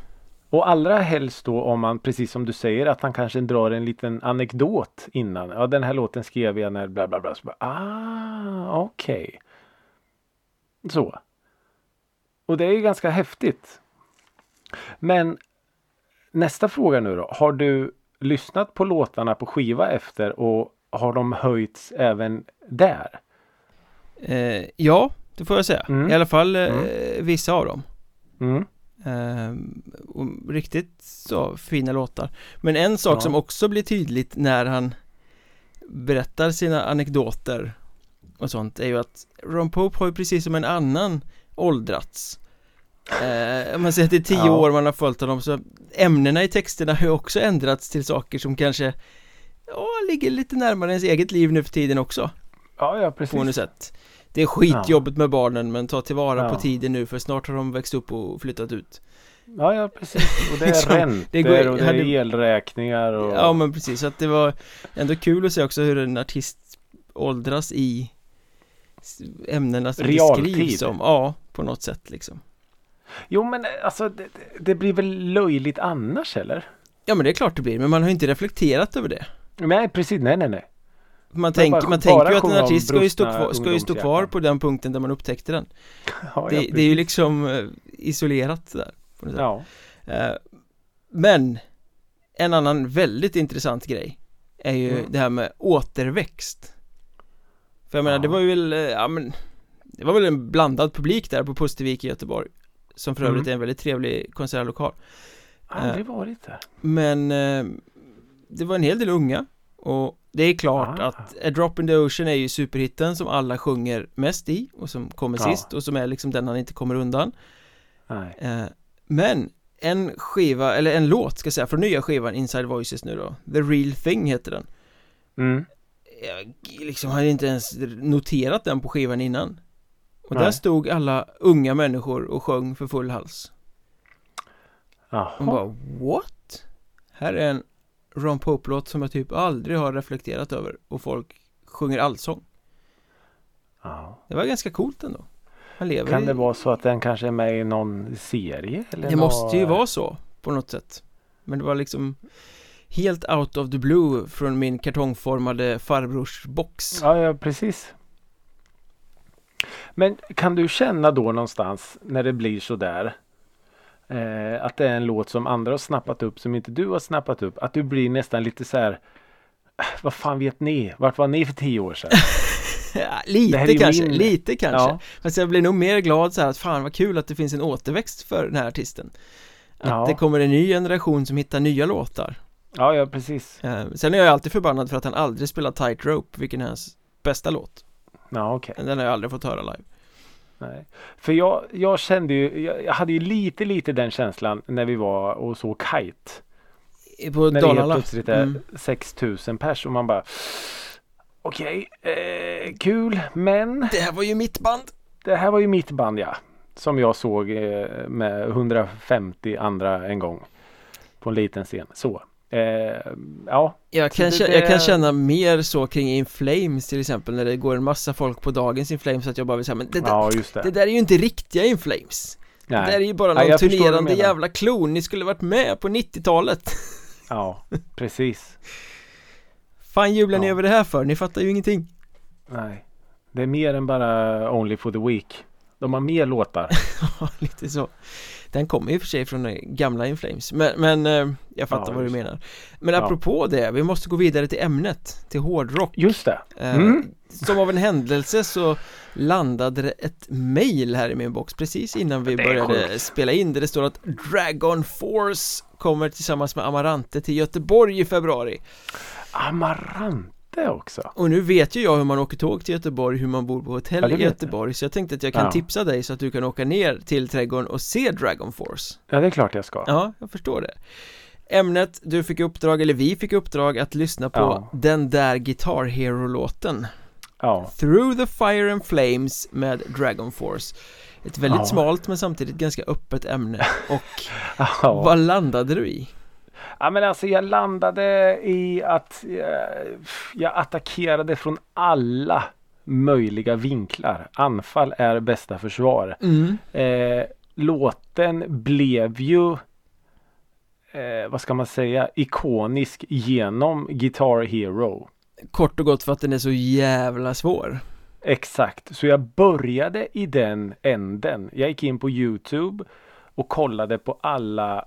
Och allra helst då om man precis som du säger att han kanske drar en liten anekdot innan. Ja den här låten skrev jag när bla bla bla. Så bara, ah okej. Så. Och det är ju ganska häftigt. Men nästa fråga nu då. Har du lyssnat på låtarna på skiva efter och har de höjts även där? eh, Ja, det får jag säga Mm. I alla fall eh, Mm. vissa av dem Mm. Och riktigt så fina låtar Men en sak Ja. som också blir tydligt när han berättar sina anekdoter och sånt är ju att Ron Pope har ju precis som en annan åldrats eh, man säger att det är tio Ja. år man har följt honom så ämnena i texterna har ju också ändrats till saker som kanske ja, ligger lite närmare ens eget liv nu för tiden också Ja, ja på något precis. sätt Det är skitjobbigt med barnen men ta tillvara på Ja. tiden nu för snart har de växt upp och flyttat ut Ja, ja precis. Och det är Liksom, räntor det går- och det hade- är elräkningar och... Ja men precis, så att det var ändå kul att se också hur en artist åldras i ämnena som Realtid. beskrivs som, ja på något sätt liksom Jo men alltså det, det- blir väl löjligt annars eller? Ja men det är klart det blir, men man har inte reflekterat över det Nej precis, nej nej nej. Man, tänker, bara- man tänker ju att en artist ska ju, stå kvar, ska ju stå kvar på den punkten där man upptäckte den Ja, det, ja, det är ju liksom eh, isolerat där. Ja. Eh, Men en annan väldigt intressant grej är ju Mm. det här med återväxt För jag menar det var ju väl, eh, ja men Det var väl en blandad publik där på Pustervik i Göteborg Som för Mm. övrigt är en väldigt trevlig konsertlokal Aldrig varit där. Men Det var en hel del unga Och det är klart Ah. att A Drop in the Ocean är ju superhitten som alla sjunger mest i Och som kommer Ja. sist och som är liksom den han inte kommer undan. Eh, Men en skiva, eller en låt ska jag säga, från nya skivan Inside Voices nu då The Real Thing heter den Mm. Jag liksom hade inte ens noterat den på skivan innan Och Nej. där stod alla unga människor och sjöng för full hals Och Jaha. bara what? Här är en Ron Pope-låt som jag typ aldrig har reflekterat över och folk sjunger allsång Ja. Det var ganska coolt ändå Han lever Kan i... det vara så att den kanske är med i någon serie? Eller Det måste nå- ju vara så på något sätt Men det var liksom Helt out of the blue från min kartongformade farbrors box Ja, ja precis. Men kan du känna då någonstans när det blir så där eh, att det är en låt som andra har snappat upp som inte du har snappat upp. Att du blir nästan lite så här "Äh, Vad fan vet ni? Vart var ni för tio år sedan? ja, Lite kanske, min- lite kanske Ja. Fast jag blir nog mer glad så här att fan vad kul att det finns en återväxt för den här artisten Att Ja. det kommer en ny generation som hittar nya låtar Ja, ja precis. eh, Sen är jag alltid förbannad för att han aldrig spelar Tight Rope Vilken är hans bästa låt Ja, okej. Den har jag aldrig fått höra live Nej. För jag, jag kände ju, jag, hade ju lite, lite den känslan när vi var och såg Kite. På När det helt Dalarna plötsligt är Mm. 6000 pers och man bara Okej, eh, kul men Det här var ju mitt band det här var ju mitt band ja. Som jag såg eh, med 150 andra en gång. På en liten scen. Så. Eh, ja. Jag kan, det- jag kan känna mer så kring In Flames till exempel när det går en massa folk på dagens In Flames att jag bara vill säga men det, där- Ja just det. där är ju inte riktiga In Flames Det där är ju bara Nej, någon du turnerande jävla klon, ni skulle varit med på 90-talet Ja, precis. Fan jublar ni Ja. över det här för? Ni fattar ju ingenting Nej. Det är mer än bara Only for the Week. De har mer låtar. Ja, lite så Den kommer ju för sig från den gamla In Flames Men, men eh, jag fattar Ja, vad du menar Men Ja. apropå det, vi måste gå vidare till ämnet Till hårdrock Just det. Eh, Mm. Som av en händelse så landade det ett mail här i min box precis innan vi började sjukt. spela in där det står att Dragon Force kommer tillsammans med Amarante till Göteborg i februari Amarante också. Och nu vet ju jag hur man åker tåg till Göteborg, hur man bor på hotell Ja, det i vet jag. Göteborg Så jag tänkte att jag kan Ja. tipsa dig så att du kan åka ner till trädgården och se Dragon Force Ja, det är klart jag ska. Ja, jag förstår det Ämnet, du fick uppdrag, eller vi fick uppdrag att lyssna på Ja. den där Guitar Hero-låten Ja, Through the Fire and Flames med Dragon Force Ett väldigt smalt men samtidigt ganska öppet ämne och vad landade du i? Ja men alltså jag landade i att eh, jag attackerade från alla möjliga vinklar. Anfall är bästa försvar. Mm. Eh, låten blev ju eh, vad ska man säga ikonisk genom Guitar Hero. Kort och gott för att den är så jävla svår Exakt, så jag började i den änden. Jag gick in på Youtube och kollade på alla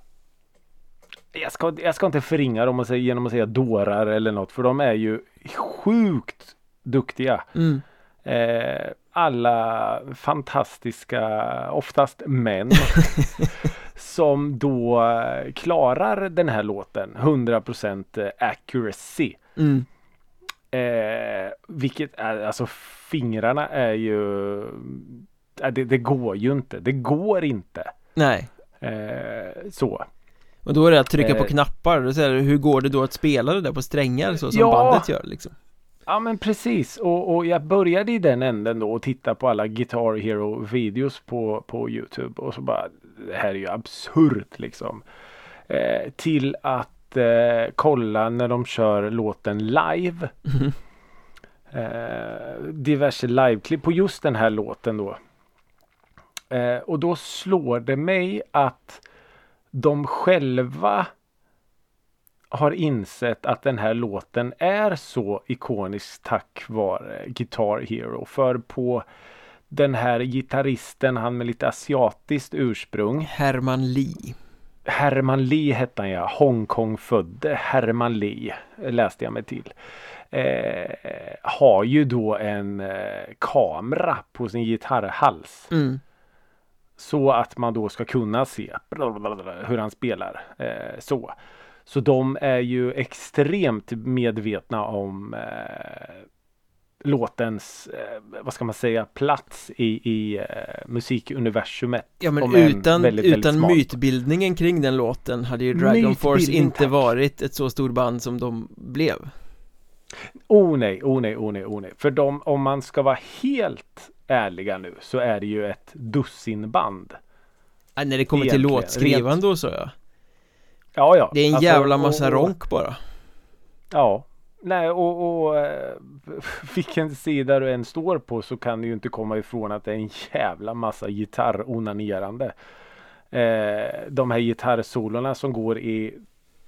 jag ska, jag ska inte förringa dem och säga, genom att säga dårar eller något för de är ju sjukt duktiga. mm. Eh, alla fantastiska, oftast män som då eh, klarar den här låten 100% accuracy. Mm. Eh, vilket är, alltså fingrarna är ju äh, det, det går ju inte. Det går inte. Nej Eh, så. Och då är det att trycka på Eh. knappar, och så här, hur går det då att spela det där på strängar så som Ja. bandet gör liksom? Ja men precis och, och jag började i den änden då och titta på alla Guitar Hero videos på, på Youtube och så bara det här är ju absurt liksom. Eh, till att eh, kolla när de kör låten live. Mhm. Eh, diverse liveklipp på just den här låten då. Eh, och då slår det mig att de själva har insett att den här låten är så ikonisk tack vare Guitar Hero. För på den här gitarristen, han med lite asiatiskt ursprung. Herman Lee Herman Lee hette han ja. Hongkong-födde Herman Lee läste jag mig till. Eh, har ju då en eh, kamera på sin gitarrhals. mm. Så att man då ska kunna se hur han spelar. Eh, så. så de är ju extremt medvetna om eh, låtens, eh, vad ska man säga, plats i, i eh, musikuniversumet. Ja men utan, väldigt, väldigt utan smalt. mytbildningen kring den låten hade ju Dragon Force inte tack. varit ett så stort band som de blev Oh nej, oh nej, oh nej, oh nej. För de, om man ska vara helt ärliga nu så är det ju ett dussinband. äh, När det kommer till Egentligen, låtskrivande och så ja Ja, ja. Det är en Alltså, jävla massa och- ronk bara Ja. Nej, och, och eh, vilken sida du än står på så kan du ju inte komma ifrån att det är en jävla massa gitarronanerande. Eh, de här gitarrsolorna som går i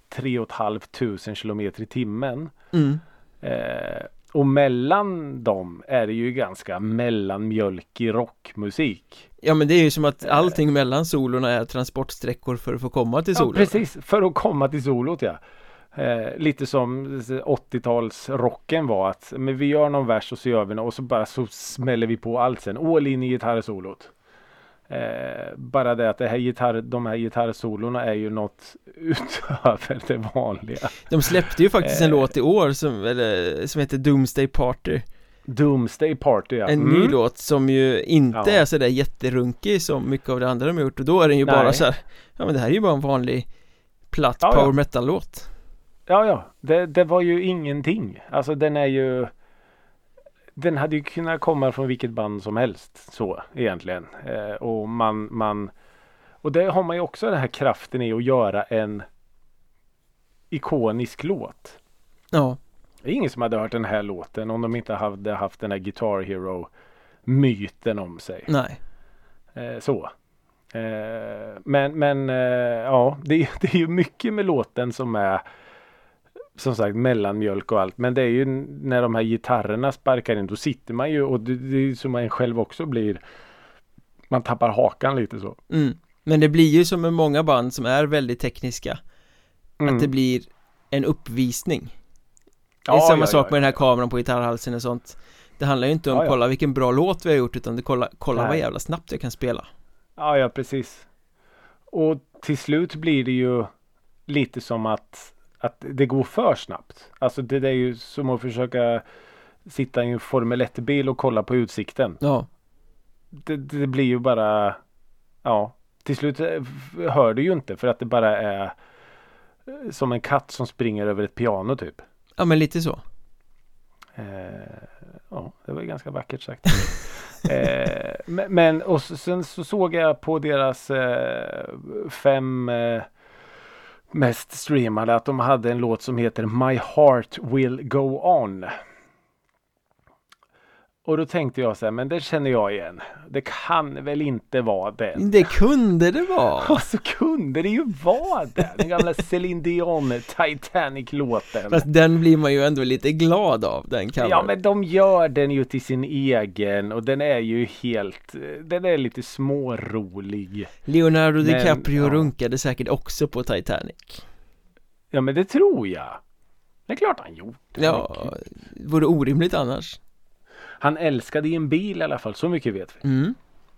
3 500 kilometer i timmen. mm. Eh, och mellan dem är det ju ganska mellanmjölkig rockmusik. Ja men det är ju som att allting mellan solorna är transportsträckor för att få komma till Ja, solen precis, för att komma till solot ja. Eh, lite som 80-talsrocken var att men vi gör någon vers och så gör vi något och så bara så smäller vi på allt sen. All in i gitarrsolot. Eh, bara det att det här gitarr, de här gitarrsolorna är ju något utöver det vanliga. De släppte ju faktiskt en Eh. låt i år som, eller, som heter Doomsday Party Doomsday Party ja. En Mm. ny låt som ju inte Ja. är sådär jätterunkig som mycket av det andra de har gjort och då är den ju bara Nej. så här, Ja men det här är ju bara en vanlig platt ja. power metal-låt Ja, ja. Det, det var ju ingenting. Alltså den är ju Den hade ju kunnat komma från vilket band som helst så egentligen. Eh, och man, man Och det har man ju också den här kraften i att göra en ikonisk låt. Ja, Det är ingen som hade hört den här låten om de inte hade haft den här Guitar Hero myten om sig. nej Eh, så. Eh, men men eh, ja, det, det är ju mycket med låten som är som sagt mellanmjölk och allt. Men det är ju när de här gitarrerna sparkar in. Då sitter man ju och det, det är som man själv också blir. Man tappar hakan lite så. mm. Men det blir ju som med många band som är väldigt tekniska Mm. Att det blir en uppvisning Det är Ja, samma ja, sak ja, med den här kameran på gitarrhalsen och sånt Det handlar ju inte om kolla vilken bra låt vi har gjort utan det kolla, kolla vad jävla snabbt jag kan spela Ja, ja precis. Och till slut blir det ju lite som att, att det går för snabbt. Alltså det, det är ju som att försöka sitta i en Formel 1-bil och kolla på utsikten. Ja, Det, det blir ju bara, ja, till slut eh, hör du ju inte för att det bara är eh, som en katt som springer över ett piano typ. Ja men lite så Eh, ja, det var ju ganska vackert sagt. eh, men, och sen så såg jag på deras eh, fem eh, mest streamade att de hade en låt som heter My Heart Will Go On. Och då tänkte jag så här, men det känner jag igen. Det kan väl inte vara den. Det kunde det vara Och så kunde det ju vara den. Den gamla Céline Dion Titanic-låten. Fast den blir man ju ändå lite glad av den covern Ja men de gör den ju till sin egen och den är ju helt, den är lite smårolig. Leonardo Men, DiCaprio ja. runkade säkert också på Titanic Ja men det tror jag. Det är klart han gjort. Ja, vore orimligt annars Han älskade i en bil i alla fall, så mycket vet vi. mm.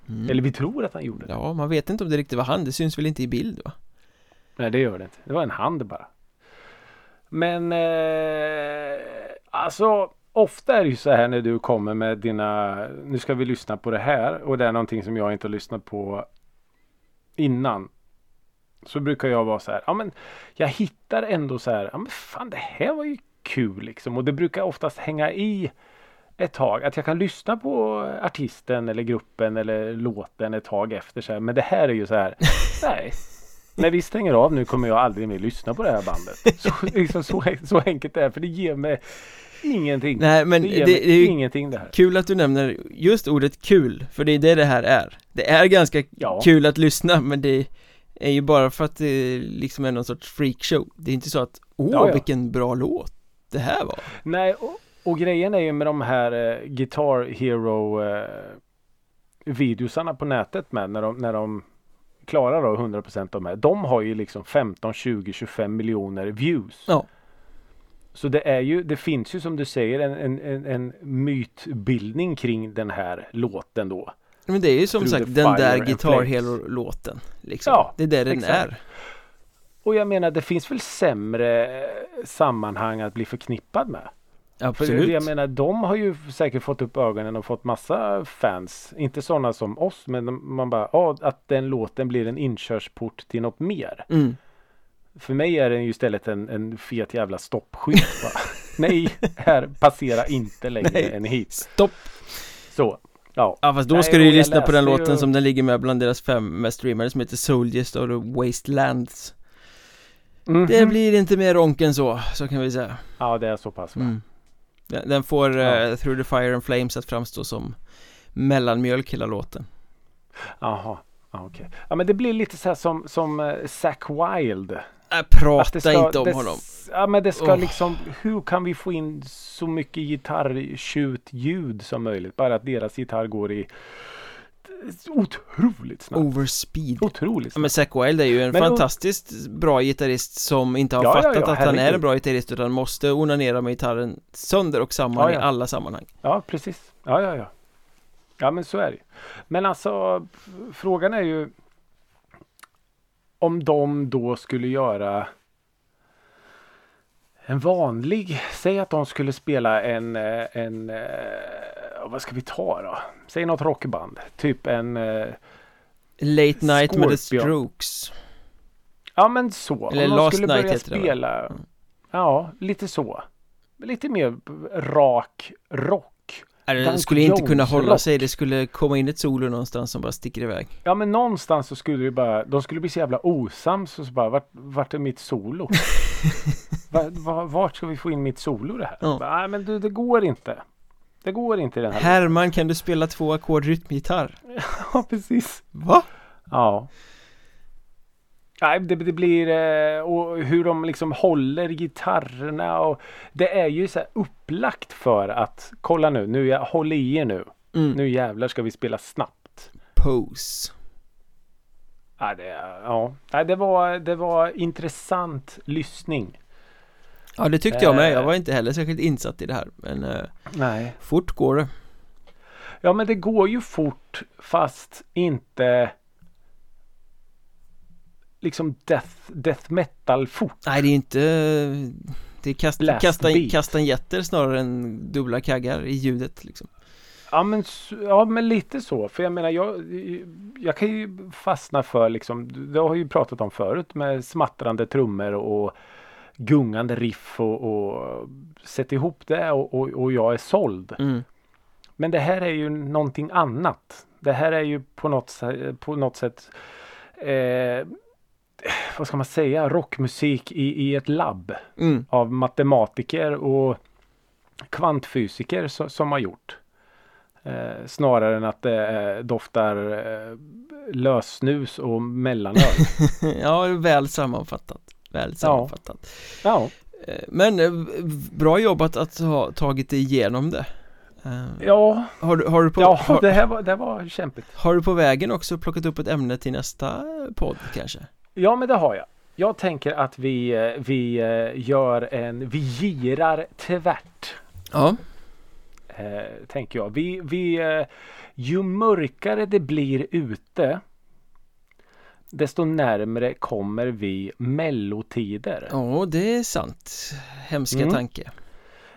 Mm. Eller vi tror att han gjorde det. Ja, man vet inte om det riktigt var han, det syns väl inte i bild va? Nej det gör det inte. Det var en hand bara. Men eh, alltså ofta är det ju så här när du kommer med dina, nu ska vi lyssna på det här och det är någonting som jag inte har lyssnat på innan. Så brukar jag vara så här, ja men jag hittar ändå så här, ja men fan det här var ju kul liksom och det brukar oftast hänga i ett tag. Att jag kan lyssna på artisten eller gruppen eller låten ett tag efter så här. Men det här är ju så här, nej. När vi stänger av nu kommer jag aldrig mer lyssna på det här bandet. Så, liksom, så, så enkelt är det. För det ger mig ingenting. Nej men det det, det är ingenting det här. kul att du nämner just ordet kul, för det är det det här är Det är ganska Ja. kul att lyssna men det är ju bara för att det liksom är någon sorts freakshow Det är inte så att, åh Ja, ja. vilken bra låt det här var Nej, och, och grejen är ju med de här eh, Guitar Hero eh, videosarna på nätet med när de, när de klarar då 100% de här. De har ju liksom 15, 20, 25 miljoner views. Ja. Så det är ju, det finns ju som du säger en, en, en, mytbildning kring den här låten då. Men det är ju som Through sagt den där Guitar. Hero-låten liksom. Ja, Det är det den exakt. är Och jag menar det finns väl sämre eh, sammanhang att bli förknippad med. För Absolut jag menar de har ju säkert fått upp ögonen och fått massa fans. Inte sådana som oss men man bara, ja att den låten blir en inkörsport till något mer. mm. För mig är den ju istället en, en fet jävla stoppskylt. Nej, här passera inte längre Nej. än hit. Stopp! Så, ja. Ja fast då Nej, ska du ju lyssna på den låten ju- som den ligger med bland deras fem mest streamade som heter Soldiers of the Wastelands Mhm. Det blir inte mer ronk än så, så kan vi säga Ja, det är så pass va? mm. Den, den får Ja. eh, Through the Fire and Flames att framstå som mellanmjölk hela låten Jaha. Ja, okej. Ja, men det blir lite så här som, som uh, Zack Wild. äh, Prata ska- inte om det, honom Ja men det ska Åh. liksom Hur kan vi få in så mycket gitarrtjut ljud som möjligt? Bara att deras gitarr går i Otroligt snabbt. Overspeed Otroligt Ja, snabbt. men Zack Wilde är ju en Men- fantastiskt bra gitarrist som inte har Ja, ja, fattat ja, att han är en bra gitarrist utan måste onanera med gitarren sönder och samman Ja, i ja. alla sammanhang Ja precis. Ja ja ja. Ja men så är det ju. Men alltså frågan är ju om de då skulle göra en vanlig, säg att de skulle spela en, eh, en eh, vad ska vi ta då? Säg något rockband, typ en eh, Late Night med The Scorpion. Strokes Ja men så. Eller Om Last skulle Night börja heter det, va? spela. Mm. Ja, lite så. Lite mer rak rock. Nej, det skulle inte kunna hålla rock. sig, det skulle komma in ett solo någonstans som bara sticker iväg Ja men någonstans så skulle det bara, de skulle bli så jävla osams och så bara, vart, vart är mitt solo? var, vart ska vi få in mitt solo det här? Ja. Nej men du, det går inte. Det går inte i den här. Herman, kan du spela två ackord rytmgitarr? Ja precis. Va? Ja. Nej, det, det blir eh, och hur de liksom håller gitarrerna och det är ju så här upplagt för att kolla nu, nu jag håller i er nu. Mm. Nu jävlar ska vi spela snabbt. Pose Ja, det, ja. Nej, det, var, det var intressant lyssning. Ja det tyckte jag med, Eh. jag var inte heller särskilt insatt i det här Men eh, Nej. fort går det Ja, men det går ju fort fast inte liksom death, death metal fort. Nej det är inte Det är kast, Blast kasta, beat. kastanjetter snarare än dubbla kaggar i ljudet liksom Ja men, ja men lite så. För jag menar jag, jag kan ju fastna för liksom, det har jag ju pratat om förut med smattrande trummor och gungande riff och, och sätt ihop det och, och, och jag är såld. Mm. Men det här är ju någonting annat. Det här är ju på något, på något sätt eh, vad ska man säga, rockmusik i, i ett labb Mm. av matematiker och kvantfysiker som, som har gjort. Eh, snarare än att det eh, doftar eh, lössnus och mellanöl. Ja, väl sammanfattat. Väl sammanfattat. ja, Eh, Men eh, bra jobbat att ha tagit dig igenom det. Eh, ja, Har du, har, du på, ja har, det, här var, det här var kämpigt. har du på vägen också plockat upp ett ämne till nästa podd kanske? Ja, men det har jag. Jag tänker att vi, vi gör en, vi girar tvärt. Ja, Eh, tänker jag. Vi, vi, ju mörkare det blir ute desto närmre kommer vi mellotider. ja det är sant. Hemska Mm. tanke.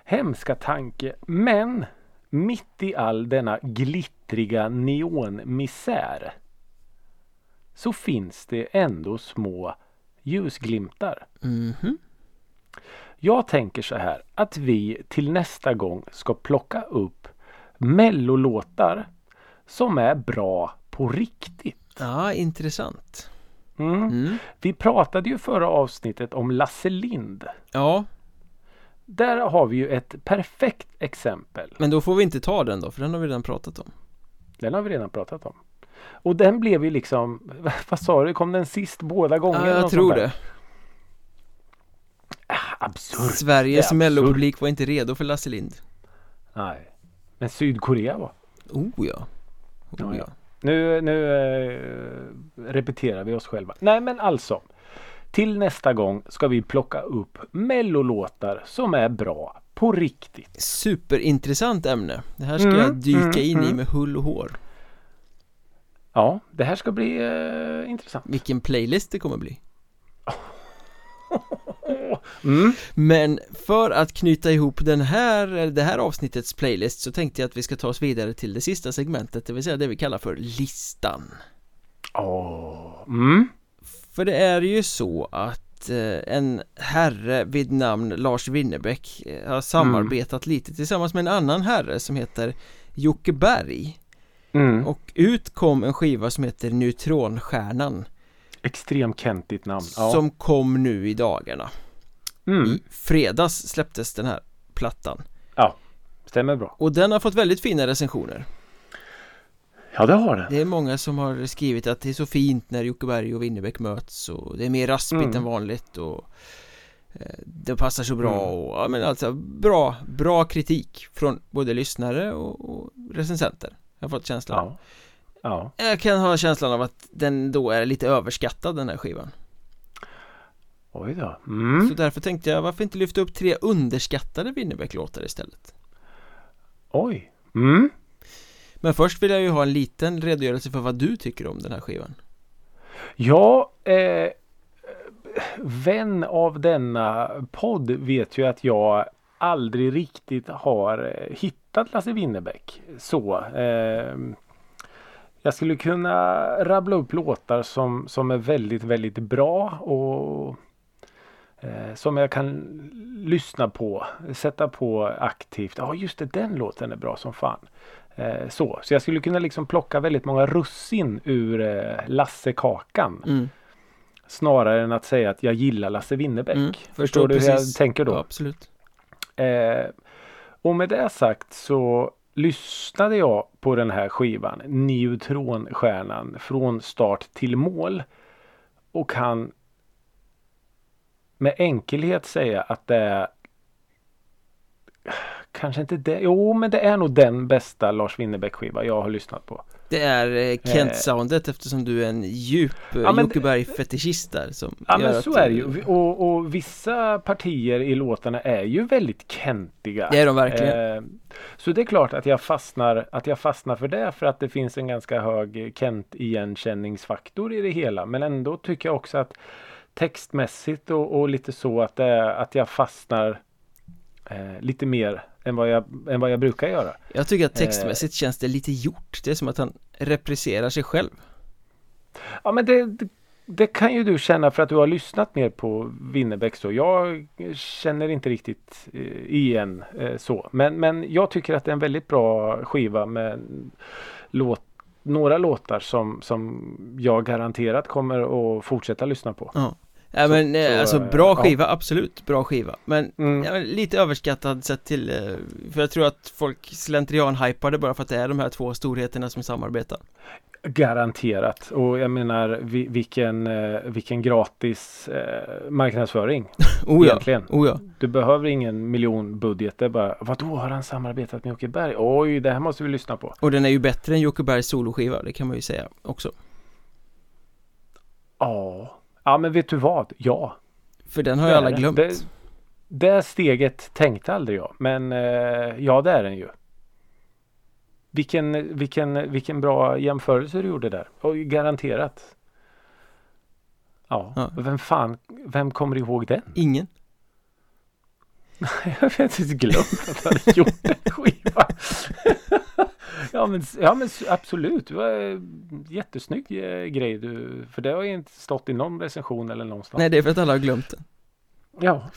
Hemska tanke. Men mitt i all denna glittriga neonmisär så finns det ändå små ljusglimtar. Mhm. Jag tänker så här att vi till nästa gång ska plocka upp mellolåtar som är bra på riktigt. Ja, intressant. Mm. Mm. Vi pratade ju förra avsnittet om Lasse Lind. Ja, Där har vi ju ett perfekt exempel. men då får vi inte ta den då, för den har vi redan pratat om. Den har vi redan pratat om. Och den blev ju liksom, vad sa du, kom den sist båda gånger? Ja, jag tror det. Absurt. Sveriges Det är mellopublik var inte redo för Lasse Lind. Nej. Men Sydkorea var. Oh ja. Oh, Ja, ja. Nu, nu eh, repeterar vi oss själva. Nej men alltså. Till nästa gång ska vi plocka upp mellolåtar som är bra på riktigt. Superintressant ämne. Det här ska Mm, jag dyka mm, in i mm. med hull och hår. Ja, det här ska bli eh, intressant. Vilken playlist det kommer bli. Mm. Men för att knyta ihop den här, det här avsnittets playlist så tänkte jag att vi ska ta oss vidare till det sista segmentet, det vill säga det vi kallar för listan. Åh. Mm. För det är ju så att eh, en herre vid namn Lars Winnerbäck eh, har samarbetat lite tillsammans med en annan herre som heter Jocke Berg Mm. och ut kom en skiva som heter Neutronstjärnan Extremt kentigt namn. Ja. som kom nu i dagarna. Mm. I fredags släpptes den här plattan Stämmer bra. och den har fått väldigt fina recensioner. Ja det har det. Det är många som har skrivit att det är så fint när Jocke Berg och Winnerbäck möts och det är mer raspigt Mm. än vanligt och eh, det passar så bra Mm. och ja men alltså bra, bra kritik från både lyssnare och, och recensenter. Jag har fått känslan. Ja. Ja. Jag kan ha känslan av att den då är lite överskattad den här skivan. Oj då. Mm. Så därför tänkte jag varför inte lyfta upp tre underskattade Winnerbäck-låtar istället. Oj. Mm. Men först vill jag ju ha en liten redogörelse för vad du tycker om den här skivan. Ja, eh, vän av denna podd vet ju att jag aldrig riktigt har eh, hittat Lasse Winnerbäck. Så. Eh, jag skulle kunna rabbla upp låtar som, som är väldigt, väldigt bra och som jag kan lyssna på, sätta på aktivt. Ja, just det, den låten är bra som fan. Eh, så. så jag skulle kunna liksom plocka väldigt många russin ur eh, Lasse-kakan. Mm. Snarare än att säga att jag gillar Lasse Winnerbäck. Mm, Förstår du hur jag tänker då? Ja, absolut. Eh, och med det sagt så lyssnade jag på den här skivan Neutronstjärnan från start till mål. Och kan med enkelhet säga att det är Kanske inte det. Jo men det är nog den bästa Lars Winnerbäck skiva jag har lyssnat på. Det är eh, Kent-soundet eftersom du är en djup eh, Ja, Jocke Berg-fetischist där som Ja men att, så är det eh, ju. Och, och vissa partier i låtarna är ju väldigt kentiga. Det är de verkligen. Eh, så det är klart att jag fastnar, att jag fastnar för det för att det finns en ganska hög Kent igenkänningsfaktor i det hela. Men ändå tycker jag också att textmässigt och, och lite så att, det, är- att jag fastnar eh, lite mer än vad, jag, än vad jag brukar göra. Jag tycker att textmässigt känns det lite gjort. Det är som att han represserar sig själv. Ja men det, det, det kan ju du känna för att du har lyssnat mer på Winnerbäck då. Jag känner inte riktigt eh, igen eh, så. Men, men jag tycker att det är en väldigt bra skiva med låt, några låtar som, som jag garanterat kommer att fortsätta lyssna på. Ja. Ja men Så- eh, så, alltså eh, bra ja. skiva, absolut bra skiva Men Mm. ja, lite överskattad sett till eh, För jag tror att folk slentrian-hypade bara för att det är de här två storheterna som samarbetar Garanterat. Och jag menar vi, vilken, vilken gratis marknadsföring. Oh ja, Egentligen. oh ja Du behöver ingen miljonbudget. Det är bara vadå har han samarbetat med Jocke Berg? Oj det här måste vi lyssna på. Och den är ju bättre än Jocke Bergs soloskiva, det kan man ju säga också Ja. Ja men vet du vad? Ja. För den har Det är alla glömt Det, det steget tänkte aldrig jag. Men eh, ja det är den ju. Vilken, vilken, vilken bra jämförelse du gjorde där. Och garanterat. Ja, Ja. vem fan, vem kommer ihåg den? Ingen Jag vet inte glömt att jag hade gjort en skiva. ja, men, ja men absolut. Det var en jättesnygg eh, grej du. För det har ju inte stått i någon recension eller någonstans. Nej det är för att alla har glömt den Ja.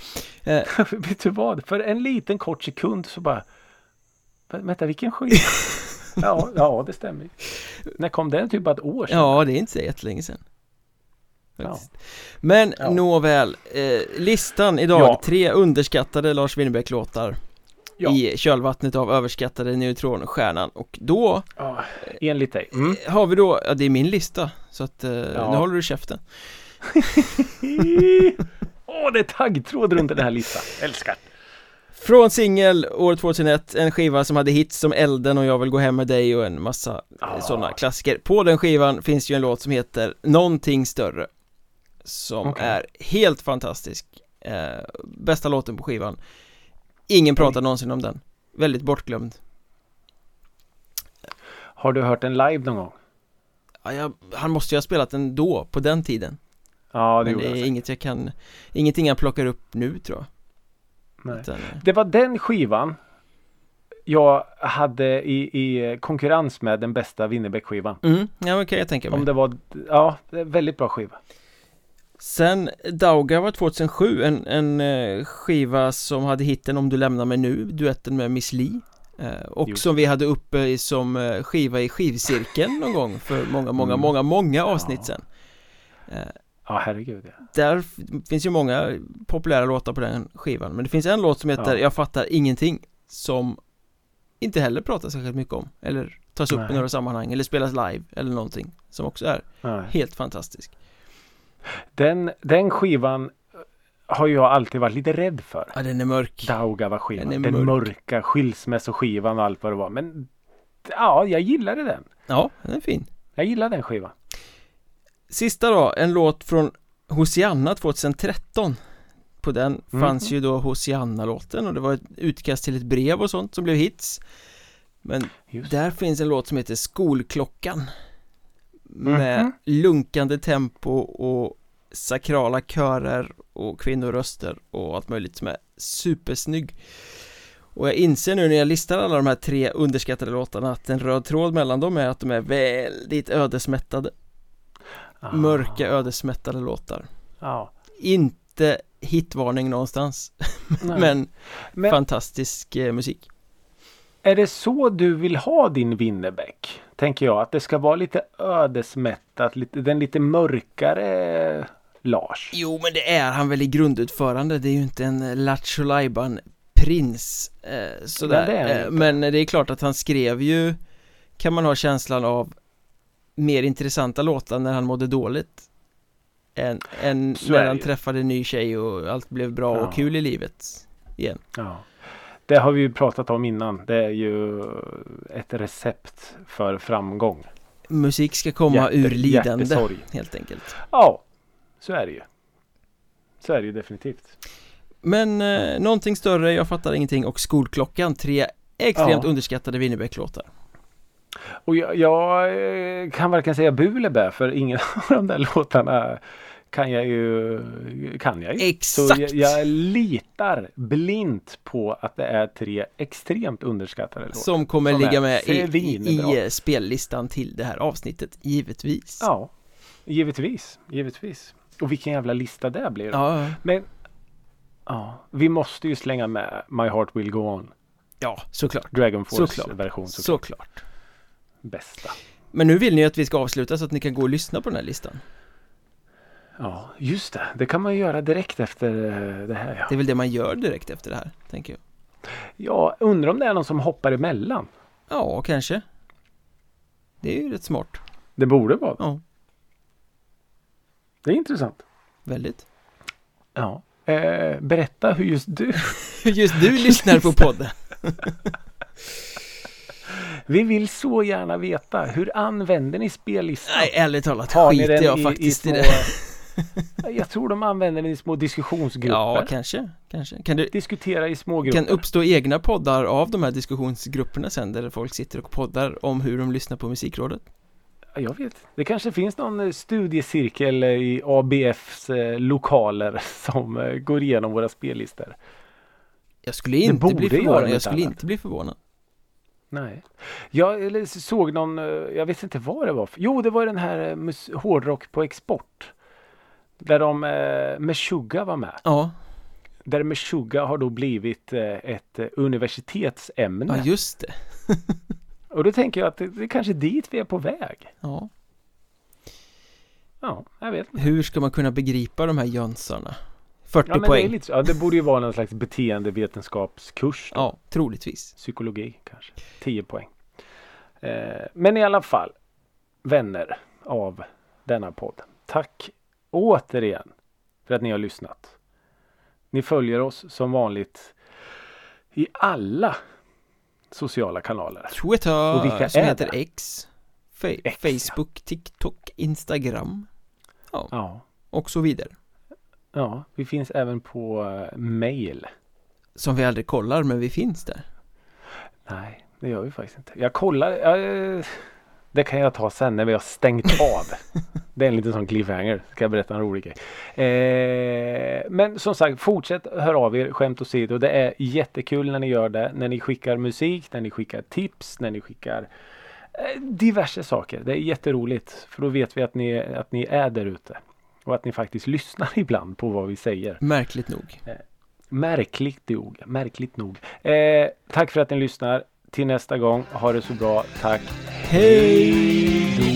Eh. vet du vad? För en liten kort sekund så bara. "Vä- Vänta vilken skiva? ja, ja det stämmer. När kom den? Typ bara ett år sedan? Ja, det är inte så jättelänge sedan Ja. Men Ja. nåväl, eh, listan idag, Ja. tre underskattade Lars Winnerbäck-låtar Ja. I kölvattnet av överskattade neutronstjärnan och då Ja, enligt dig. Mm. eh, har vi då, ja det är min lista Så att eh, Ja. nu håller du käften Åh, det är taggtråd runt den här listan. Älskar. Från singel år 2001, en skiva som hade hits som Elden och Jag vill gå hem med dig och en massa Ah. sådana klassiker På den skivan finns ju en låt som heter Någonting större Som Okej. är helt fantastisk eh, Bästa låten på skivan Ingen pratar någonsin om den Väldigt bortglömd Har du hört den live någon gång? ja, jag, Han måste ju ha spelat den då, på den tiden Ja, det Men det är inget jag kan Ingenting jag plockar upp nu tror jag Nej. Utan, eh, Det var den skivan jag hade i, i konkurrens med den bästa Winnerbäck-skivan. mm, Ja men kan jag tänka mig Om det var, ja, väldigt bra skiva. Sen Dauga var 2007 en, en eh, skiva som hade hitten Om du lämnar mig nu, duetten med Miss Li eh, Och Just som vi hade uppe i, som eh, skiva i skivcirkeln någon gång för många, många, Mm. många, många avsnitt Ja. sen Ja, herregud. Ja. Där finns ju många populära låtar på den skivan Men det finns en låt som heter Ja. Jag fattar ingenting Som inte heller pratas särskilt mycket om Eller tas upp i Nej. några sammanhang eller spelas live eller någonting Som också är Nej. helt fantastisk Den, den skivan har jag alltid varit lite rädd för. Ja den är mörk Daugava-skivan. Den Den, mörka skilsmässoskivan och allt vad det var. Men ja, jag gillade den. Ja, den är fin Jag gillar den skivan. Sista då, en låt från Hosianna 2013 På den Mhm. fanns ju då Hosianna-låten och det var ett utkast till ett brev och sånt som blev hits Men Just. där finns en låt som heter Skolklockan Med Mhm. lunkande tempo och sakrala körer och kvinnoröster och allt möjligt som är supersnygg och jag inser nu när jag listar alla de här tre underskattade låtarna att en röd tråd mellan dem är att de är väldigt ödesmättade Ah. Mörka ödesmättade låtar Ja. Inte hitvarning någonstans. Men, Men fantastisk eh, musik är det så du vill ha din Winnerbäck? Tänker jag. Att det ska vara lite ödesmättat. Lite, den lite mörkare Lars. Jo men det är han väl i grundutförande Det är ju inte en Lattjo prins eh, sådär det han eh. Men det är klart att han skrev ju Kan man ha känslan av Mer intressanta låtar när han mådde dåligt Än, än när är han det träffade en ny tjej och allt blev bra Ja. och kul i livet Igen Ja. Det har vi ju pratat om innan. Det är ju ett recept för framgång. Musik ska komma Hjärte- ur lidande hjärtesorg. helt enkelt Ja, så är det ju. Så är det ju definitivt. Men eh, någonting större, jag fattar ingenting och Skolklockan, tre extremt Ja. underskattade Winnerbäck-låtar Och jag, jag eh, kan varken säga bu eller bä för ingen av de där låtarna kan jag ju. Kan jag ju. Exakt! Så jag, jag litar blint på att det är tre extremt underskattade låtar. Som kommer Som ligga med i, i, i spellistan till det här avsnittet, givetvis. Ja, givetvis, givetvis. Och vilken jävla lista det blir. ja, Men ja, vi måste ju slänga med My Heart Will Go On. ja såklart. Dragon Force Såklart. version såklart. Såklart. Bästa. Men nu vill ni att vi ska avsluta så att ni kan gå och lyssna på den här listan. Ja, just det. Det kan man göra direkt efter eh, det här. Ja. Det är väl det man gör direkt efter det här, tänker jag. Ja, undrar om det är någon som hoppar emellan. Ja, kanske. Det är ju rätt smart. Det borde vara. Ja, Det är intressant. väldigt. Ja. Eh, berätta hur just du. Just du lyssnar på podden. Vi vill så gärna veta. Hur använder ni spellistan? Nej, ärligt talat Har skiter jag i, faktiskt i i, det. Jag tror de använder den i små diskussionsgrupper. Ja, kanske. kanske. Kan det Diskutera i små grupper. kan uppstå egna poddar av de här diskussionsgrupperna sen där folk sitter och poddar om hur de lyssnar på musikrådet? Ja, Jag vet. Det kanske finns någon eh, studiecirkel eh, i ABFs eh, lokaler som går igenom våra spellistor. Jag skulle inte bli förvånad. Jag skulle annat. inte bli förvånad. Nej. Jag såg någon, jag vet inte vad det var. Jo, det var den här hårdrock på export. Där de, eh, Meshuggah var med. Ja, Där Meshuggah har då blivit eh, ett eh, universitetsämne. ja just det. Och då tänker jag att det, det är kanske dit vi är på väg. Ja. Ja, jag vet inte. Hur ska man kunna begripa de här jönsarna? 40 Ja, men det, är poäng. lite, ja, det borde ju vara någon slags beteendevetenskapskurs. då. Ja, troligtvis. Psykologi kanske. 10 poäng. Eh, men i alla fall. Vänner av denna podd. Tack återigen för att ni har lyssnat. Ni följer oss som vanligt i alla sociala kanaler. Twitter, Och vilka som är heter? X. X, Facebook, TikTok, Instagram Ja, och så vidare. ja vi finns även på eh, mail. Som vi aldrig kollar, men vi finns där. Nej, det gör vi faktiskt inte. Jag kollar. eh, det kan jag ta sen när vi har stängt av. det är en liten sån cliffhanger. Ska jag berätta en rolig grej. Eh, men som sagt, fortsätt höra av er. Skämt åsido. Det är jättekul när ni gör det. När ni skickar musik, när ni skickar tips, när ni skickar eh, diverse saker. Det är jätteroligt. För då vet vi att ni, att ni är där ute. Och att ni faktiskt lyssnar ibland på vad vi säger. Märkligt nog. Märkligt nog. Märkligt nog. Eh, tack för att ni lyssnar. Till nästa gång, ha det så bra. Tack. Hej!